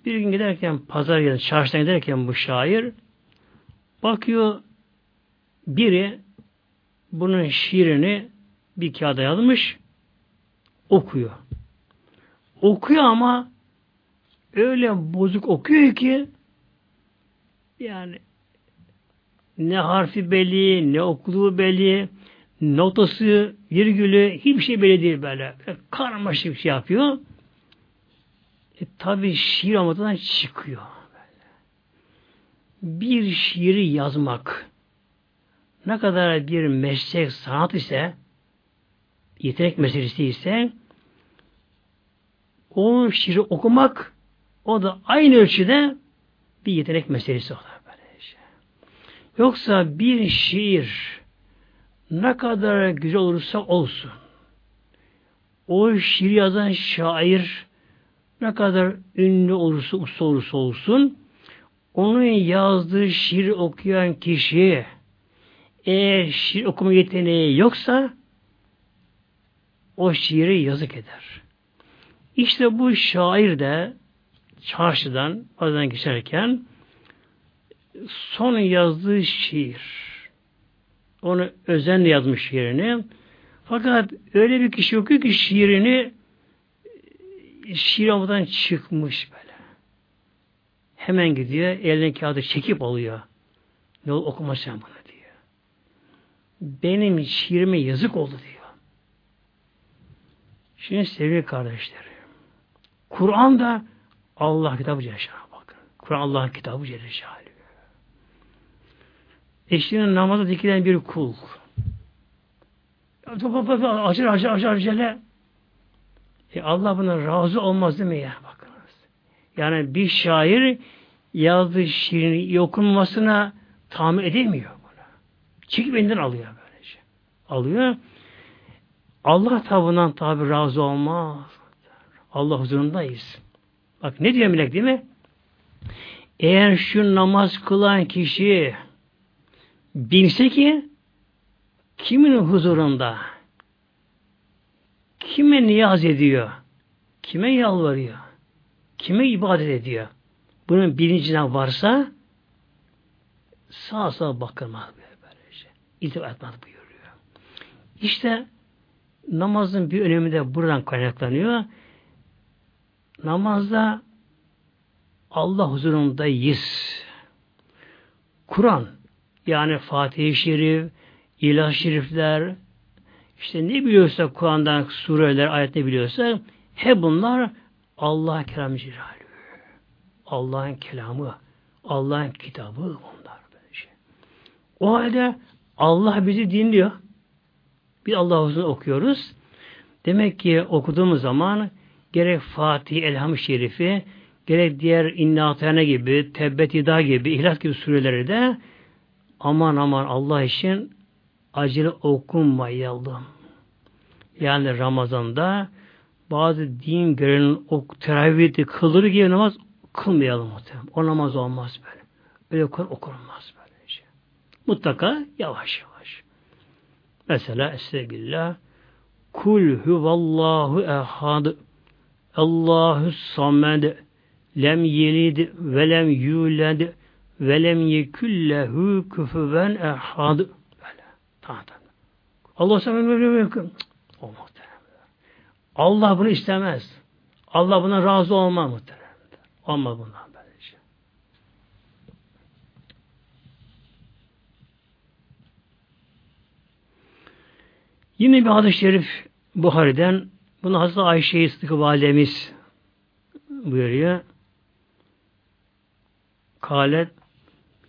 Bir gün giderken pazar yerine çarşıdan giderken bu şair bakıyor Biri bunun şiirini bir kağıda yazmış, okuyor. Okuyor ama öyle bozuk okuyor ki yani ne harfi belli, ne okuduğu belli, notası, virgülü hiçbir şey belli değil böyle karmaşık bir şey yapıyor. E, tabi şiir amadan çıkıyor. Bir şiiri yazmak ne kadar bir meslek sanat ise yetenek meselesi ise o şiiri okumak o da aynı ölçüde bir yetenek meselesi olur. Böyle şey. Yoksa bir şiir ne kadar güzel olursa olsun o şiir yazan şair ne kadar ünlü olursa, usta olursa olsun onun yazdığı şiir okuyan kişi eğer şiir okuma yeteneği yoksa o şiiri yazık eder. İşte bu şair de çarşıdan bazen geçerken son yazdığı şiir onu özenle yazmış şiirini fakat öyle bir kişi okuyor ki şiirini şiir olmadan çıkmış böyle. Hemen gidiyor, eline kağıdı çekip alıyor. Ne olur okuma sen bunu diyor. Benim şiirime yazık oldu diyor. Şimdi sevgili kardeşlerim, Kur'an da Allah kitabı Celle bakın. Kur'an Allah'ın kitabı Celle Eşliğinin namaza dikilen bir kul. Acır acır acır acele. E Allah buna razı olmaz değil mi ya? Bakınız. Yani bir şair yazdığı şiirin okunmasına tahammül edemiyor buna. Çekip elinden alıyor böylece. Alıyor. Allah tabi tabi razı olmaz. Allah huzurundayız. Bak ne diyor melek değil mi? Eğer şu namaz kılan kişi bilse ki kimin huzurunda kime niyaz ediyor? Kime yalvarıyor? Kime ibadet ediyor? Bunun bilincine varsa sağ sağ bakılmaz böylece. İltifat etmez buyuruyor. İşte namazın bir önemi de buradan kaynaklanıyor. Namazda Allah huzurundayız. Kur'an yani Fatih-i Şerif, İlah Şerifler, işte ne biliyorsa Kur'an'dan sureler, ayet ne biliyorsa hep bunlar Allah kelamı Cilalü. Allah'ın kelamı, Allah'ın kitabı bunlar. Böyle şey. O halde Allah bizi dinliyor. Bir Allah okuyoruz. Demek ki okuduğumuz zaman gerek Fatih, Elham-ı Şerifi, gerek diğer İnna gibi, Tebbet İda gibi, İhlas gibi sureleri de aman aman Allah için acele okunmayalım. Yani Ramazan'da bazı din görevinin ok, teravihde kılır gibi namaz kılmayalım muhtemelen. O namaz olmaz böyle. Öyle okur, okunmaz böyle şey. Mutlaka yavaş yavaş. Mesela Estağfirullah Kul huvallahu ehad Allahu samed lem yelid ve lem yulad ve lem yeküllehu küfüven ehad. Tamam tamam. Allah sana böyle böyle o Allah bunu istemez. Allah buna razı olmaz muhtemelen. Olmaz bundan böylece. Şey. Yine bir hadis-i şerif Buhari'den bunu Hazreti Ayşe-i Sıdıkı Validemiz buyuruyor. Kalet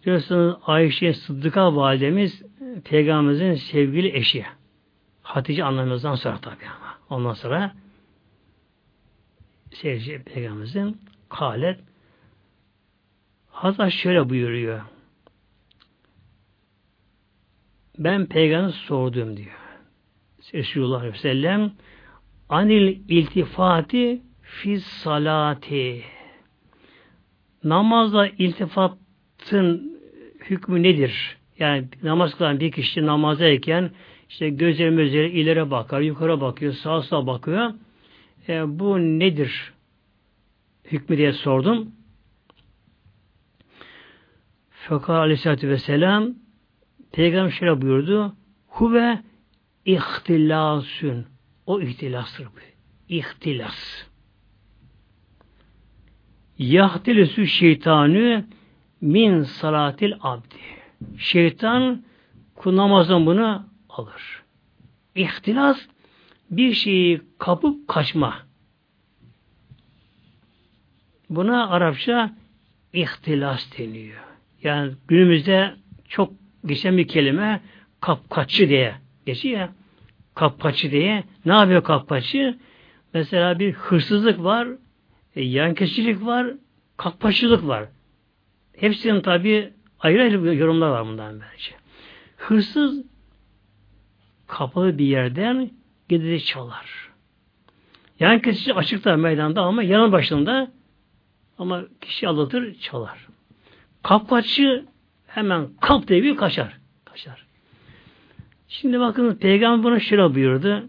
Biliyorsunuz Ayşe Sıddıka validemiz Peygamberimizin sevgili eşi. Hatice anlamımızdan sonra tabi ama. Ondan sonra sevgili Peygamberimizin kalet Hazret şöyle buyuruyor. Ben peygamber sordum diyor. Resulullah Aleyhisselam anil iltifati fi salati namazda iltifatın hükmü nedir? Yani namaz kılan bir kişi namazdayken işte gözleri mözleri ileri bakar, yukarı bakıyor, sağa sağa bakıyor. E, bu nedir? Hükmü diye sordum. Fakat aleyhissalatü vesselam Peygamber şöyle buyurdu. Huve ihtilasün. O ihtilastır. İhtilas. Yahtilesü şeytanı min salatil abdi. Şeytan kul bunu alır. İhtilas bir şeyi kapıp kaçma. Buna Arapça ihtilas deniyor. Yani günümüzde çok geçen bir kelime kapkaççı diye geçiyor ya. Kapkaççı diye. Ne yapıyor kapkaççı? Mesela bir hırsızlık var, e, yan kesicilik var, kapkaççılık var. Hepsinin tabi ayrı ayrı yorumlar var bundan bence. Hırsız kapalı bir yerden gidecek çalar. Yan kesici açıkta meydanda ama yanın başında ama kişi aldatır çalar. Kapkaççı hemen kap diye kaçar. Kaçar. Şimdi bakın Peygamber bunu şöyle buyurdu.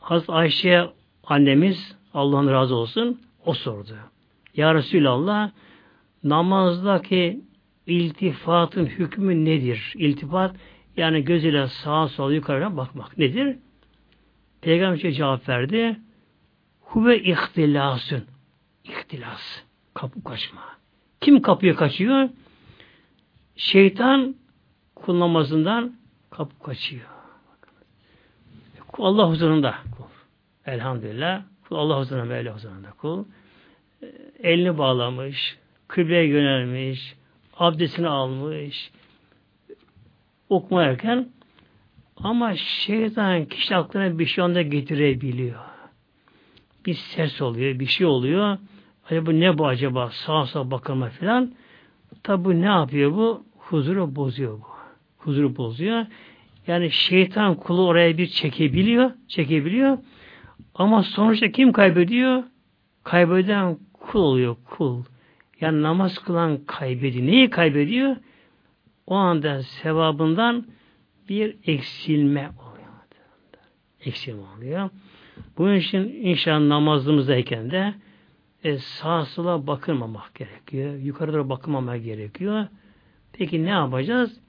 Hazreti Ayşe annemiz Allah'ın razı olsun o sordu. Ya Resulallah namazdaki iltifatın hükmü nedir? İltifat yani gözüyle sağa sola yukarıya bakmak nedir? Peygamber cevap verdi. Huve ihtilasın. İhtilas. Kapı kaçma. Kim kapıya kaçıyor? Şeytan kul namazından kapı kaçıyor. Allah huzurunda kul. Elhamdülillah. Kul Allah huzurunda, Mevla huzurunda kul. Elini bağlamış, kıbleye yönelmiş, abdestini almış, okumayarken ama şeytan kişi aklına bir şey anda getirebiliyor. Bir ses oluyor, bir şey oluyor. Acaba ne bu acaba? Sağ sağ bakılma filan. Tabi ne yapıyor bu? Huzuru bozuyor bu. Huzuru bozuyor. Yani şeytan kulu oraya bir çekebiliyor, çekebiliyor. Ama sonuçta kim kaybediyor? Kaybeden kul oluyor, kul. Yani namaz kılan kaybediyor. Neyi kaybediyor? O anda sevabından bir eksilme oluyor. Eksilme oluyor. Bunun için inşallah namazımızdayken de e, sağa sola bakılmamak gerekiyor. Yukarı doğru bakılmamak gerekiyor. Peki ne yapacağız?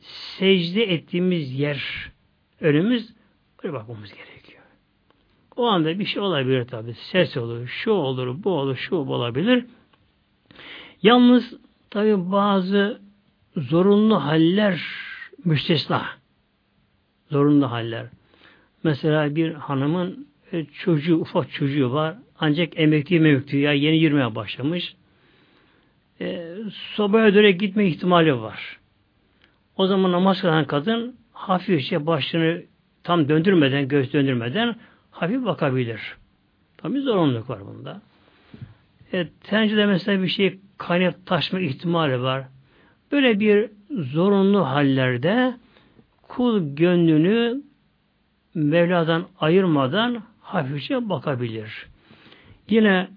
Secde ettiğimiz yer önümüz böyle bakmamız gerekiyor. O anda bir şey olabilir tabi. Ses olur, şu olur, bu olur, şu olabilir. Yalnız tabi bazı zorunlu haller müstesna. Zorunlu haller. Mesela bir hanımın e, çocuğu, ufak çocuğu var. Ancak emekli mevkti ya yeni yürümeye başlamış. E, sobaya döne gitme ihtimali var. O zaman namaz kılan kadın hafifçe başını tam döndürmeden, göz döndürmeden hafif bakabilir. Tabi zorunluluk var bunda. E, tencerede mesela bir şey kaynak taşma ihtimali var. Böyle bir zorunlu hallerde kul gönlünü Mevla'dan ayırmadan hafifçe bakabilir. Yine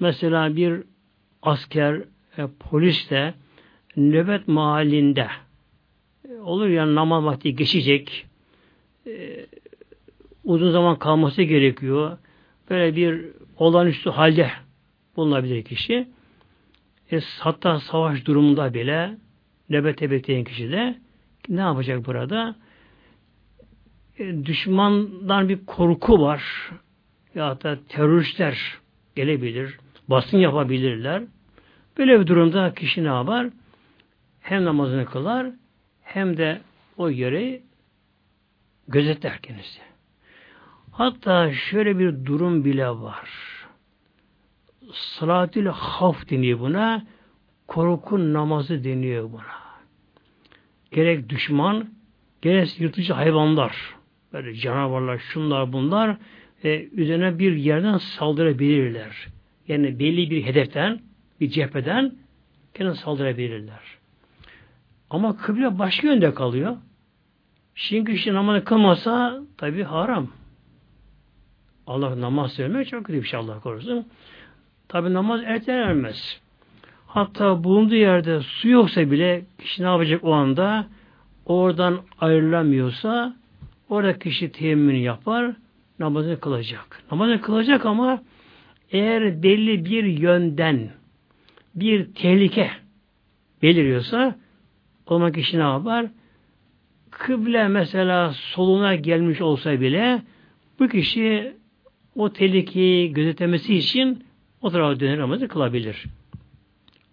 mesela bir asker, e, polis de nöbet mahallinde e, olur ya namaz vakti geçecek e, uzun zaman kalması gerekiyor. Böyle bir olağanüstü halde bulunabilir kişi. E, hatta savaş durumunda bile nöbete bekleyen kişi de ne yapacak burada? E, düşmandan bir korku var. Ya da teröristler gelebilir. Basın yapabilirler. Böyle bir durumda kişi ne yapar? Hem namazını kılar hem de o yeri gözetler kendisi. Hatta şöyle bir durum bile var. Salatül haf deniyor buna. Korku namazı deniyor buna. Gerek düşman, gerek yırtıcı hayvanlar, böyle canavarlar, şunlar bunlar e, üzerine bir yerden saldırabilirler. Yani belli bir hedeften, bir cepheden kendine saldırabilirler. Ama kıble başka yönde kalıyor. Şimdi kişi namazı kılmasa tabi haram. Allah namaz söylemek çok kötü bir şey Allah korusun. Tabi namaz ertelenmez. Hatta bulunduğu yerde su yoksa bile kişi ne yapacak o anda? Oradan ayrılamıyorsa orada kişi teyemmünü yapar, namazını kılacak. Namazını kılacak ama eğer belli bir yönden bir tehlike beliriyorsa o zaman kişi ne yapar? kıble mesela soluna gelmiş olsa bile bu kişi o tehlikeyi gözetemesi için o tarafa döner namazı kılabilir.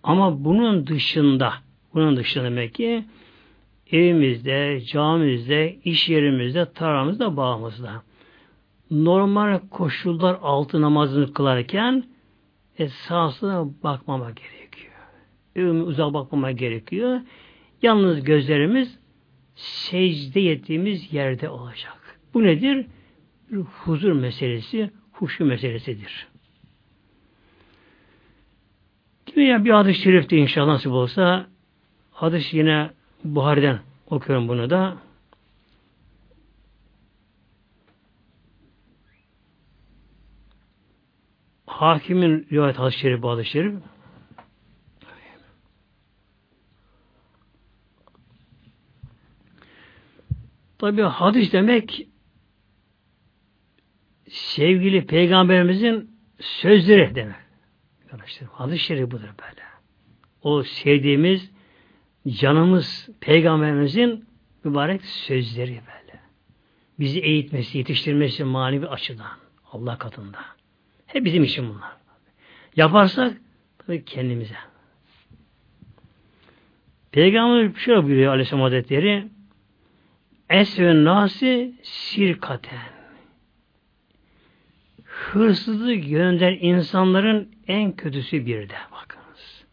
Ama bunun dışında bunun dışında demek ki evimizde, camimizde, iş yerimizde, tarlamızda, bağımızda normal koşullar altı namazını kılarken esasına bakmama gerekiyor. Evime uzak bakmama gerekiyor. Yalnız gözlerimiz secde ettiğimiz yerde olacak. Bu nedir? Huzur meselesi, huşu meselesidir. Yine bir hadis-i şerifte inşallah nasip olsa hadis yine Buhari'den okuyorum bunu da. Hakimin rivayet hadis-i bu hadis-i şerif. Tabi hadis demek sevgili peygamberimizin sözleri demek. Arkadaşlar hadis-i şerif budur böyle. O sevdiğimiz canımız peygamberimizin mübarek sözleri böyle. Bizi eğitmesi, yetiştirmesi manevi açıdan Allah katında. Hep bizim için bunlar. Yaparsak tabii kendimize. Peygamber şöyle buyuruyor Aleyhisselam Hazretleri Esve nasi sirkaten hırsızlık yönden insanların en kötüsü bir de bakınız.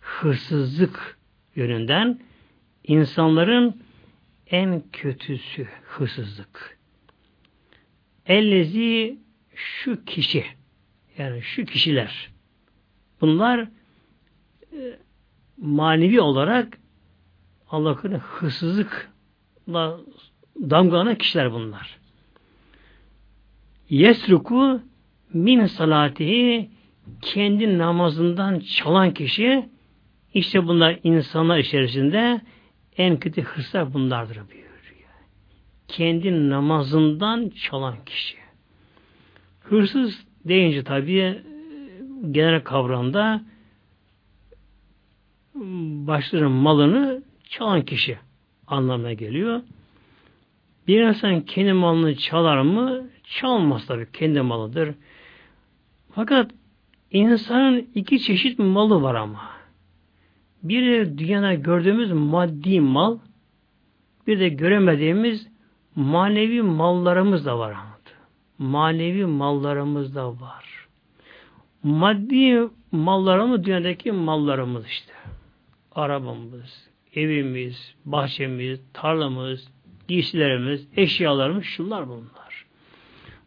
Hırsızlık yönünden insanların en kötüsü hırsızlık. Ellezi şu kişi yani şu kişiler bunlar e, manevi olarak Allah'ın hırsızlıkla damgalanan kişiler bunlar. Yesruku min salatihi kendi namazından çalan kişi işte bunlar insanlar içerisinde en kötü hırslar bunlardır buyuruyor. Kendi namazından çalan kişi. Hırsız deyince tabii genel kavramda başların malını çalan kişi anlamına geliyor. Bir insan kendi malını çalar mı? Çalmaz tabii. Kendi malıdır. Fakat insanın iki çeşit malı var ama. Bir dünyada gördüğümüz maddi mal, bir de göremediğimiz manevi mallarımız da var. Manevi mallarımız da var. Maddi mallarımız dünyadaki mallarımız işte. Arabamız, evimiz, bahçemiz, tarlamız, giysilerimiz, eşyalarımız şunlar bunlar.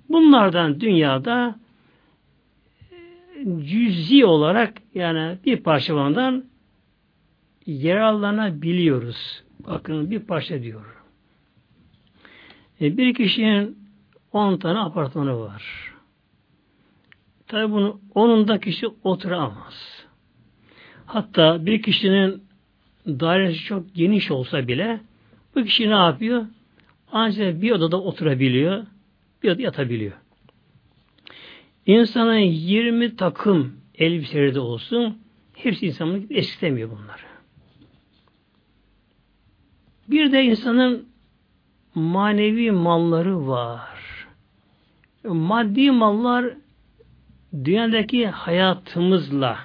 Bunlardan dünyada cüzi olarak yani bir parça bundan yararlanabiliyoruz. Bakın bir parça diyor. E, bir kişinin 10 tane apartmanı var. Tabi bunu onun da kişi oturamaz. Hatta bir kişinin dairesi çok geniş olsa bile bu kişi ne yapıyor? Ancak bir odada oturabiliyor, bir odada yatabiliyor. İnsanın 20 takım elbiseleri de olsun, hepsi insanın eskitemiyor bunları. Bir de insanın manevi malları var. Maddi mallar dünyadaki hayatımızla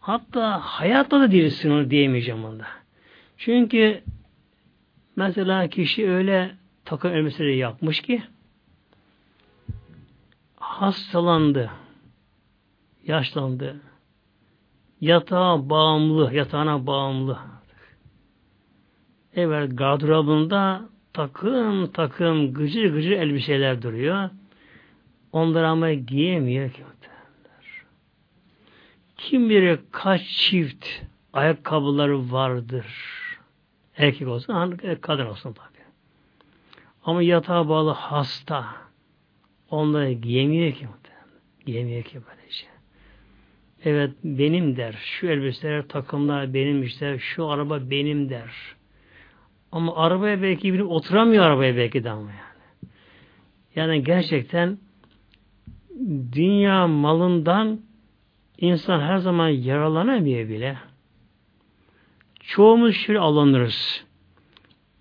hatta hayatta da değilsin onu diyemeyeceğim onda. Çünkü mesela kişi öyle takım elbiseleri yapmış ki hastalandı, yaşlandı, yatağa bağımlı, yatağına bağımlı. Evet, gardırobunda takım takım gıcır gıcır elbiseler duruyor. Onları ama giyemiyor ki. Kim bilir kaç çift ayakkabıları vardır. Erkek olsun, kadın olsun tabi. Ama yatağa bağlı hasta. Onları giyemiyor ki. Giyemiyor ki böylece. Evet benim der. Şu elbiseler, takımlar benim işte. Şu araba benim der. Ama arabaya belki biri oturamıyor arabaya belki de ama yani. Yani gerçekten dünya malından insan her zaman yaralanamıyor bile. çoğumuz şöyle alınırız.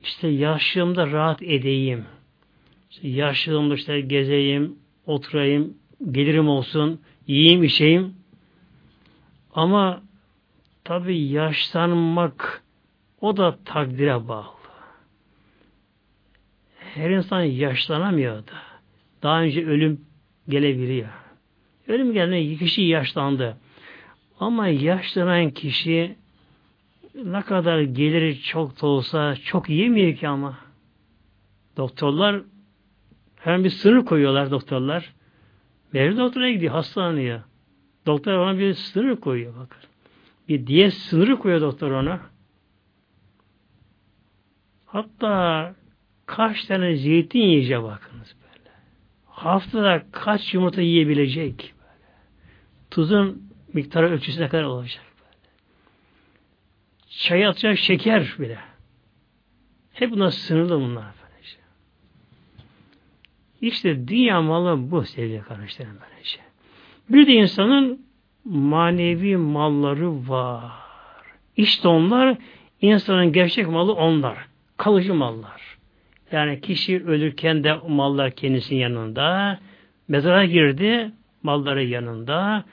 İşte yaşlığımda rahat edeyim. İşte yaşlığımda işte gezeyim, oturayım, gelirim olsun, yiyeyim, içeyim. Ama tabi yaşlanmak o da takdire bağlı. Her insan yaşlanamıyor da. Daha önce ölüm gelebiliyor. Ölüm geldiğinde kişi yaşlandı. Ama yaşlanan kişi ne kadar geliri çok da olsa çok yemiyor ki ama. Doktorlar hemen bir sınır koyuyorlar doktorlar. Mevcut doktora gidiyor, hastalanıyor. Doktor ona bir sınır koyuyor bakın. Bir diyet sınırı koyuyor doktor ona. Hatta kaç tane zeytin yiyecek bakınız böyle. Haftada kaç yumurta yiyebilecek böyle. Tuzun miktarı ölçüsü ne kadar olacak. Çay atacak şeker bile. Hep bunlar sınırlı bunlar. Böylece. İşte dünya malı bu sevgili kardeşlerim böylece. Bir de insanın manevi malları var. İşte onlar insanın gerçek malı onlar. Kalıcı mallar. Yani kişi ölürken de mallar kendisinin yanında. Mezara girdi, malları yanında.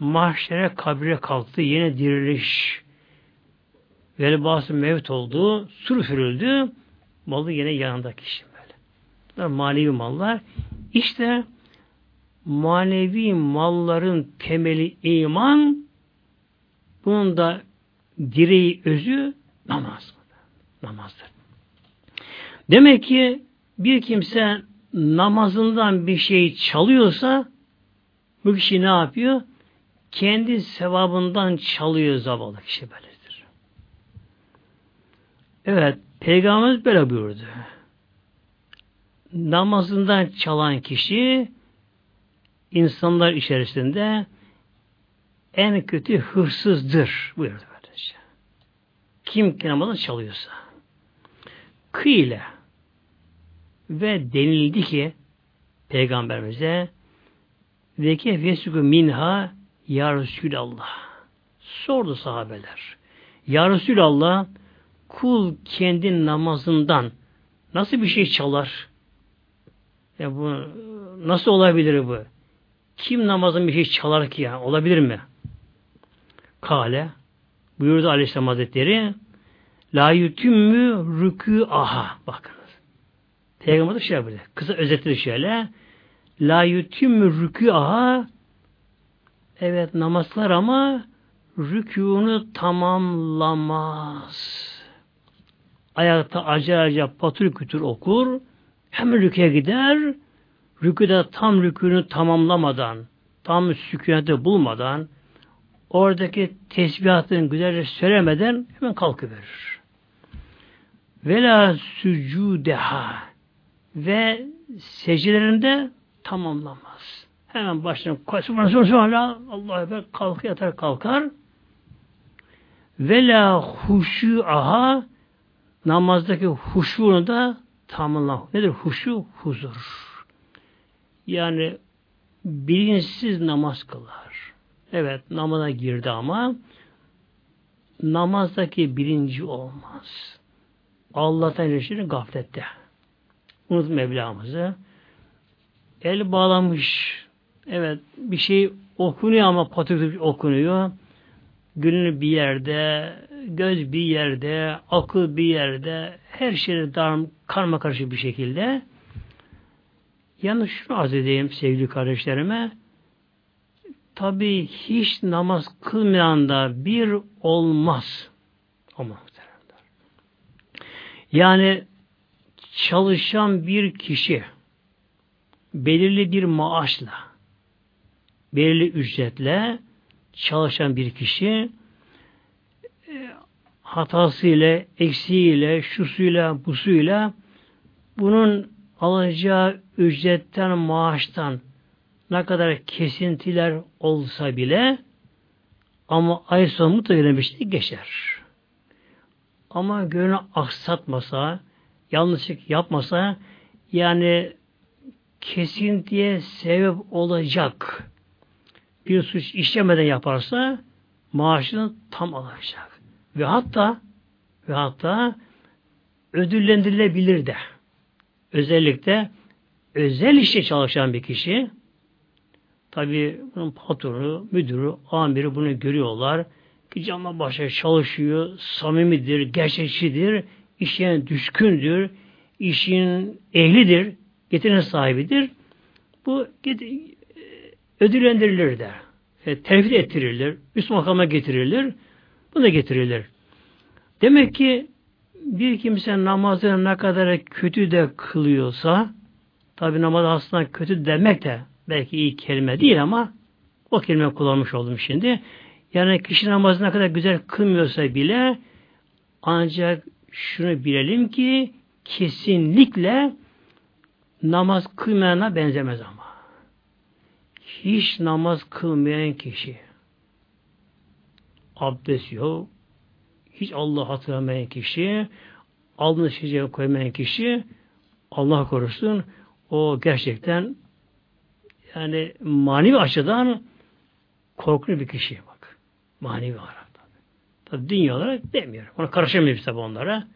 Mahşere kabre kalktı, yine diriliş. Velbası mevt oldu, sur sürüldü, malı yine yanında kişi böyle. Bunlar manevi mallar. İşte manevi malların temeli iman, bunun da direği özü namaz. Namazdır. Demek ki bir kimse namazından bir şey çalıyorsa bu kişi ne yapıyor? Kendi sevabından çalıyor zavallı kişi böyledir. Evet, Peygamberimiz böyle buyurdu. Namazından çalan kişi insanlar içerisinde en kötü hırsızdır buyurdu böylece. Kim ki namazını çalıyorsa. Kıyle ve denildi ki Peygamberimize ve ki minha ya Resulallah. Sordu sahabeler. Ya Resulallah kul kendi namazından nasıl bir şey çalar? Ya bu nasıl olabilir bu? Kim namazın bir şey çalar ki ya? Olabilir mi? Kale buyurdu Aleyhisselam Hazretleri La yutümmü rükû aha. Bakınız. Peygamber de şey yapıyor. Kısa özetledi şöyle. La yutümmü rükû aha Evet namazlar ama rükûnu tamamlamaz. Ayakta acı patır kütür okur. Hemen rüküye gider. Rüküde tam rükûnu tamamlamadan, tam sükuneti bulmadan, oradaki tesbihatını güzelce söylemeden hemen kalkıverir. Vela sücudeha ve secdelerinde tamamlamaz. Hemen başına Subhanallah Allah Ekber kalkar yatar kalkar. Vela huşuaha namazdaki huşunu da tamamlamaz. Nedir huşu? Huzur. Yani bilinçsiz namaz kılar. Evet namaza girdi ama namazdaki bilinci olmaz. Allah'tan ilişkili gaflette. Unut Mevlamızı. El bağlamış. Evet bir şey okunuyor ama patırtıp okunuyor. Gönül bir yerde, göz bir yerde, akıl bir yerde, her şey darm, karma karışık bir şekilde. Yalnız şunu arz edeyim sevgili kardeşlerime. Tabi hiç namaz kılmayan da bir olmaz. Ama yani çalışan bir kişi belirli bir maaşla belirli ücretle çalışan bir kişi hatasıyla, eksiğiyle, şusuyla, busuyla bunun alacağı ücretten, maaştan ne kadar kesintiler olsa bile ama ay sonu mutlaka bir şey geçer. Ama gönlü aksatmasa, yanlışlık yapmasa yani kesintiye sebep olacak bir suç işlemeden yaparsa maaşını tam alacak. Ve hatta ve hatta ödüllendirilebilir de. Özellikle özel işte çalışan bir kişi tabi bunun patronu, müdürü, amiri bunu görüyorlar. Ki canla başa çalışıyor, samimidir, gerçekçidir, işine düşkündür, işin ehlidir, getirin sahibidir. Bu ödüllendirilir de. E, ettirilir, üst makama getirilir. Bu da getirilir. Demek ki bir kimse namazı ne kadar kötü de kılıyorsa tabi namaz aslında kötü demek de belki iyi kelime değil ama o kelime kullanmış oldum şimdi. Yani kişi namazı ne kadar güzel kılmıyorsa bile ancak şunu bilelim ki kesinlikle namaz kılmayana benzemez ama. Hiç namaz kılmayan kişi abdest yok, hiç Allah hatırlamayan kişi, alnını secdeye koymayan kişi, Allah korusun, o gerçekten yani manevi açıdan korkunç bir kişi bak. Manevi olarak. Tabi. tabi dünya olarak demiyorum. Ona karışamayız tabi onlara.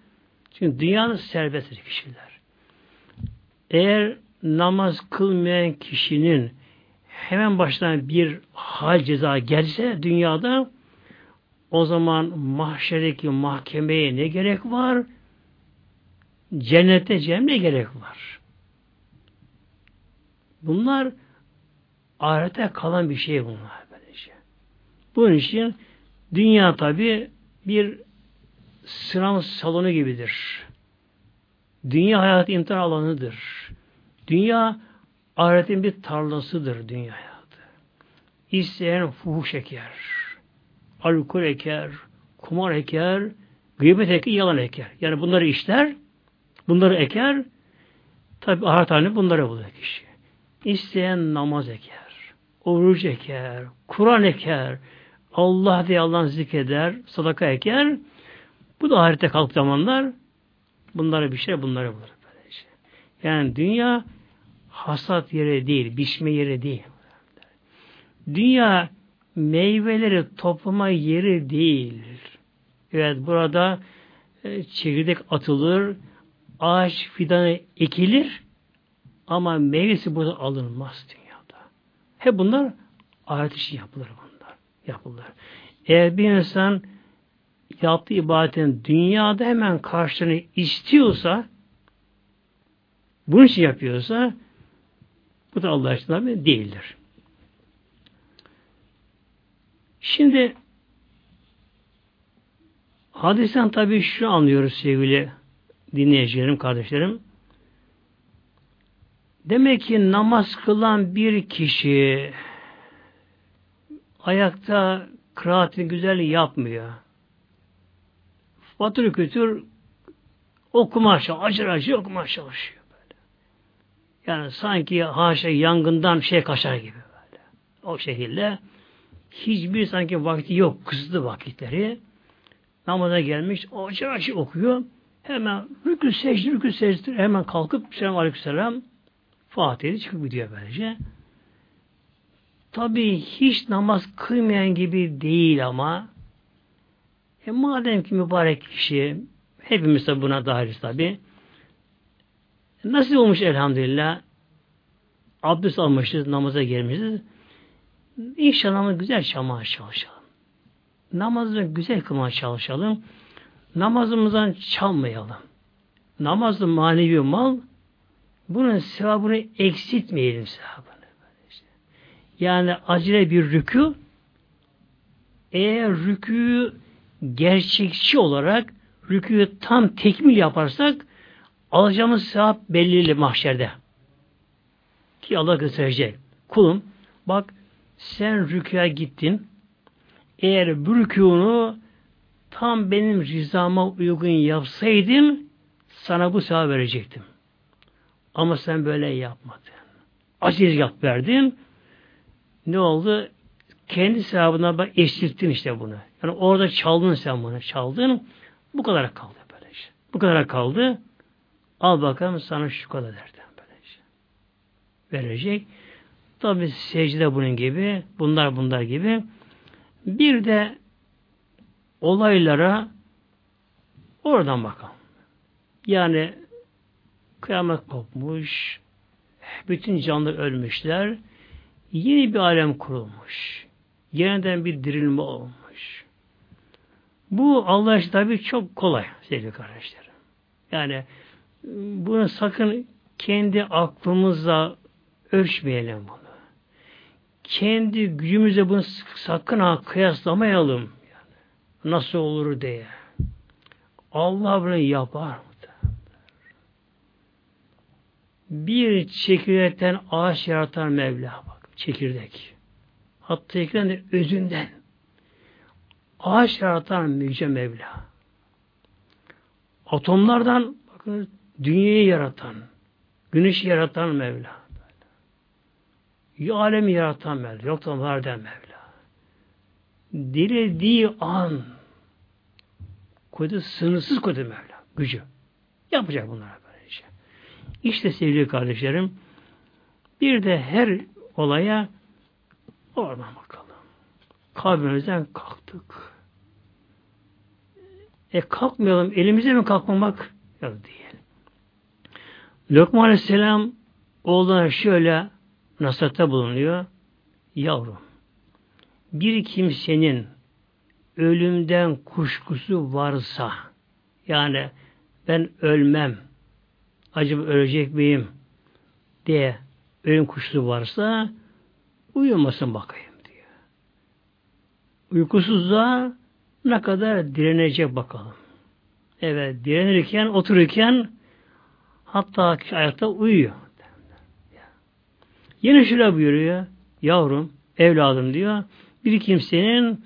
Çünkü dünyanın serbest kişiler. Eğer namaz kılmayan kişinin hemen baştan bir hal ceza gelse dünyada o zaman mahşerdeki mahkemeye ne gerek var? Cennete cem ne gerek var? Bunlar ahirete kalan bir şey bunlar. Böylece. Bunun için dünya tabi bir sınav salonu gibidir. Dünya hayat imtihan alanıdır. Dünya ahiretin bir tarlasıdır dünya hayatı. İsteyen fuhuş eker, alkol eker, kumar eker, gıybet eker, yalan eker. Yani bunları işler, bunları eker, tabi ahiret halini bunlara bulur kişi. İsteyen namaz eker, oruç eker, Kur'an eker, Allah diye Allah'ın zikreder, sadaka eker. Bu da ahirete kalk zamanlar bunlara bir şey bunlara bulur. Yani dünya hasat yeri değil, biçme yeri değil. Dünya meyveleri toplama yeri değil. Evet burada e, çekirdek atılır, ağaç fidanı ekilir ama meyvesi burada alınmaz dünyada. Hep bunlar ahiret için yapılır bunlar. Yapılır. Eğer bir insan yaptığı ibadetin dünyada hemen karşılığını istiyorsa bunun için yapıyorsa bu da Allah aşkına değildir. Şimdi hadisten tabi şu anlıyoruz sevgili dinleyicilerim, kardeşlerim. Demek ki namaz kılan bir kişi ayakta kıraatini güzel yapmıyor. Batır kütür okuma çalışıyor. Acır acır okuma çalışıyor. Böyle. Yani sanki haşa yangından şey kaçar gibi böyle. O şekilde hiçbir sanki vakti yok. Kısıtlı vakitleri. Namaza gelmiş. Acır acır okuyor. Hemen rükü secde, rükü secde hemen kalkıp selam aleykümselam Fatiha'yı çıkıp gidiyor böylece. Tabi hiç namaz kıymayan gibi değil ama e madem ki mübarek kişi hepimiz de buna dahiliz tabi. Nasıl olmuş elhamdülillah? Abdest almışız, namaza İnşallah güzel çalmaya çalışalım. Namazı güzel kılmaya çalışalım. Namazımızdan çalmayalım. Namazı manevi mal, bunun sevabını eksiltmeyelim sevabını. Yani acele bir rükü, eğer rüküyü gerçekçi olarak rüküyü tam tekmil yaparsak alacağımız sevap belirli mahşerde. Ki Allah gösterecek. Kulum bak sen rüküye gittin. Eğer bu rükûnu tam benim rızama uygun yapsaydın sana bu sevap verecektim. Ama sen böyle yapmadın. Aciz yap verdin. Ne oldu? Kendi sevabına bak eşittin işte bunu. Yani orada çaldın sen bunu. Çaldın. Bu kadar kaldı böyle işte. Bu kadar kaldı. Al bakalım sana şu kadar derden böyle işte. Verecek. Tabi secde bunun gibi. Bunlar bunlar gibi. Bir de olaylara Oradan bakalım. Yani kıyamet kopmuş, bütün canlı ölmüşler, yeni bir alem kurulmuş. Yeniden bir dirilme olmuş. Bu Allah için tabi çok kolay sevgili kardeşlerim. Yani bunu sakın kendi aklımızla ölçmeyelim bunu. Kendi gücümüze bunu sakın ha kıyaslamayalım. Yani. Nasıl olur diye. Allah bunu yapar. Bir çekirdekten ağaç yaratan Mevla bak. Çekirdek. Hatta çekirdekten özünden. Ağaç yaratan Yüce Mevla. Atomlardan bakın dünyayı yaratan, güneşi yaratan Mevla. Ya alemi yaratan Mevla, yoktan var den Mevla. Dilediği an koydu, sınırsız koydu Mevla, gücü. Yapacak bunlara böylece. İşte sevgili kardeşlerim, bir de her olaya oradan bakalım. Kabrimizden kalktık. E kalkmayalım, elimize mi kalkmamak? Yok değil. Lokman Aleyhisselam oğluna şöyle nasihatte bulunuyor. Yavrum, bir kimsenin ölümden kuşkusu varsa, yani ben ölmem, acaba ölecek miyim diye ölüm kuşkusu varsa uyumasın bakayım diyor. Uykusuzluğa ne kadar direnecek bakalım. Evet, direnirken, otururken hatta ayakta uyuyor. Yine şöyle buyuruyor. Yavrum, evladım diyor. Bir kimsenin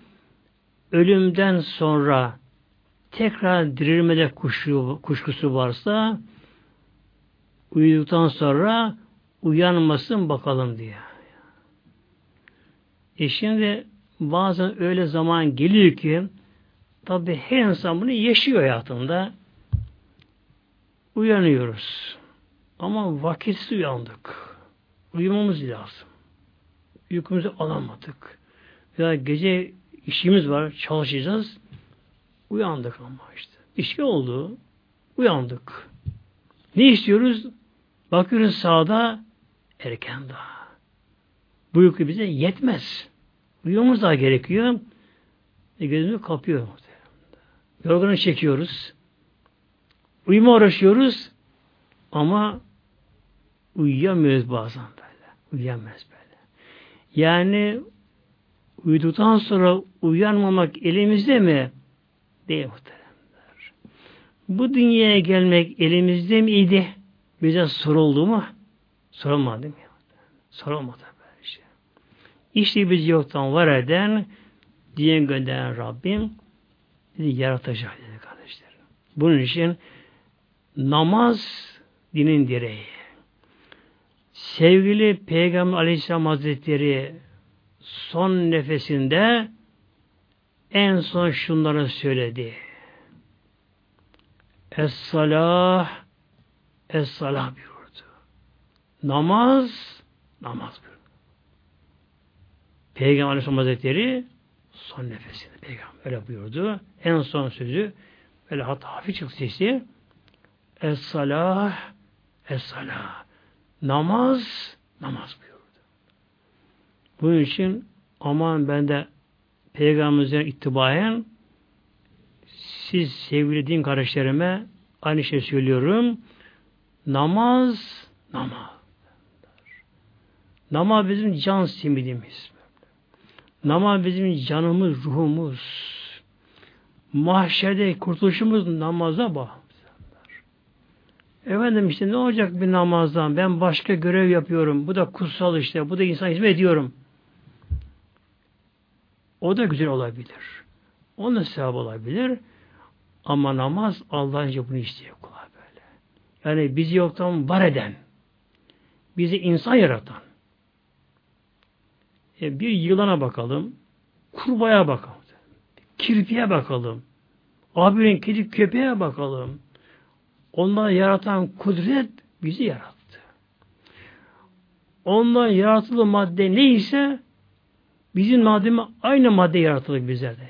ölümden sonra tekrar dirilmede kuşku, kuşkusu varsa uyuduktan sonra uyanmasın bakalım diyor. E şimdi bazen öyle zaman geliyor ki tabi her insan bunu yaşıyor hayatında. Uyanıyoruz. Ama vakitsiz uyandık. Uyumamız lazım. Uykumuzu alamadık. Ya gece işimiz var, çalışacağız. Uyandık ama işte. Şey oldu. Uyandık. Ne istiyoruz? Bakıyoruz sağda erken daha. Bu uyku bize yetmez. Uyumamız daha gerekiyor. E gözümüzü kapıyor. Yorganı çekiyoruz. Uyuma uğraşıyoruz. Ama uyuyamıyoruz bazen Uyuyamaz böyle. Yani uyuduktan sonra uyanmamak elimizde mi? Değil muhteremler. Bu dünyaya gelmek elimizde miydi? Bize soruldu mu? Sorulmadı mı? Sorulmadı böyle şey. İşte biz yoktan var eden diye gönderen Rabbim bizi yaratacak dedi kardeşlerim. Bunun için namaz dinin direği. Sevgili Peygamber Aleyhisselam Hazretleri son nefesinde en son şunları söyledi. Es-salah Es-salah buyurdu. Namaz namaz buyurdu. Peygamber Aleyhisselam Hazretleri son nefesinde Peygamber öyle buyurdu. En son sözü böyle hatta hafif çıktı sesi Es-salah Es-salah Namaz, namaz buyurdu. Bunun için aman ben de Peygamberimizden itibaren siz sevgili din kardeşlerime aynı şey söylüyorum. Namaz, namaz. Namaz bizim can simidimiz. Namaz bizim canımız, ruhumuz. Mahşerde kurtuluşumuz namaza bağlı. Efendim işte ne olacak bir namazdan? Ben başka görev yapıyorum. Bu da kutsal işte. Bu da insan hizmet ediyorum. O da güzel olabilir. Onun da sevap olabilir. Ama namaz Allah'ınca bunu istiyor kolay böyle. Yani bizi yoktan var eden, bizi insan yaratan. E bir yılana bakalım, kurbaya bakalım, kirpiye bakalım, abinin kedi köpeğe bakalım, Onları yaratan kudret bizi yarattı. Ondan yaratılı madde neyse bizim maddemiz aynı madde yaratıldı bizlerde.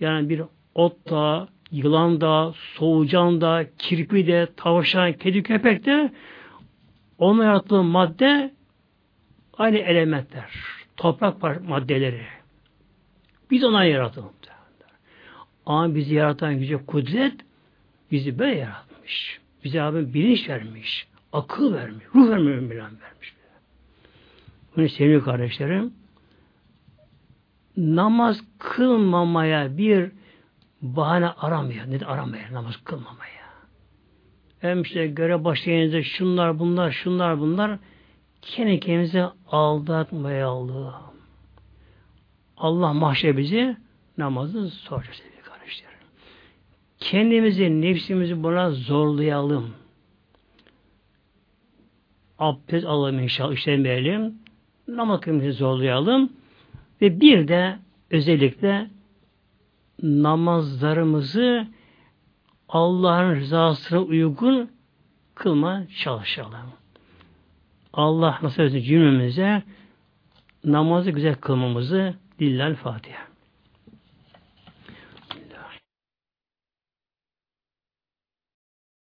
Yani bir otta, yılan da, soğucan da, kirpi de, tavşan, kedi, köpek de onun yarattığı madde aynı elementler. Toprak maddeleri. Biz ona yaratıldık. Ama bizi yaratan yüce kudret bizi böyle yaratmış. Bize abi bilinç vermiş. Akıl vermiş. Ruh vermiş. Bilen vermiş. Bunu sevgili kardeşlerim namaz kılmamaya bir bahane aramıyor. Ne de aramıyor namaz kılmamaya. Hem işte göre başlayınca şunlar bunlar şunlar bunlar kendi kendimizi aldatmayalım. Allah mahşer bizi namazı soracak. Kendimizi, nefsimizi buna zorlayalım. Abdest alalım inşallah, işlemeyelim. Namaz kılmamızı zorlayalım. Ve bir de özellikle namazlarımızı Allah'ın rızasına uygun kılma çalışalım. Allah nasıl cümlemize namazı güzel kılmamızı dillal Fatiha.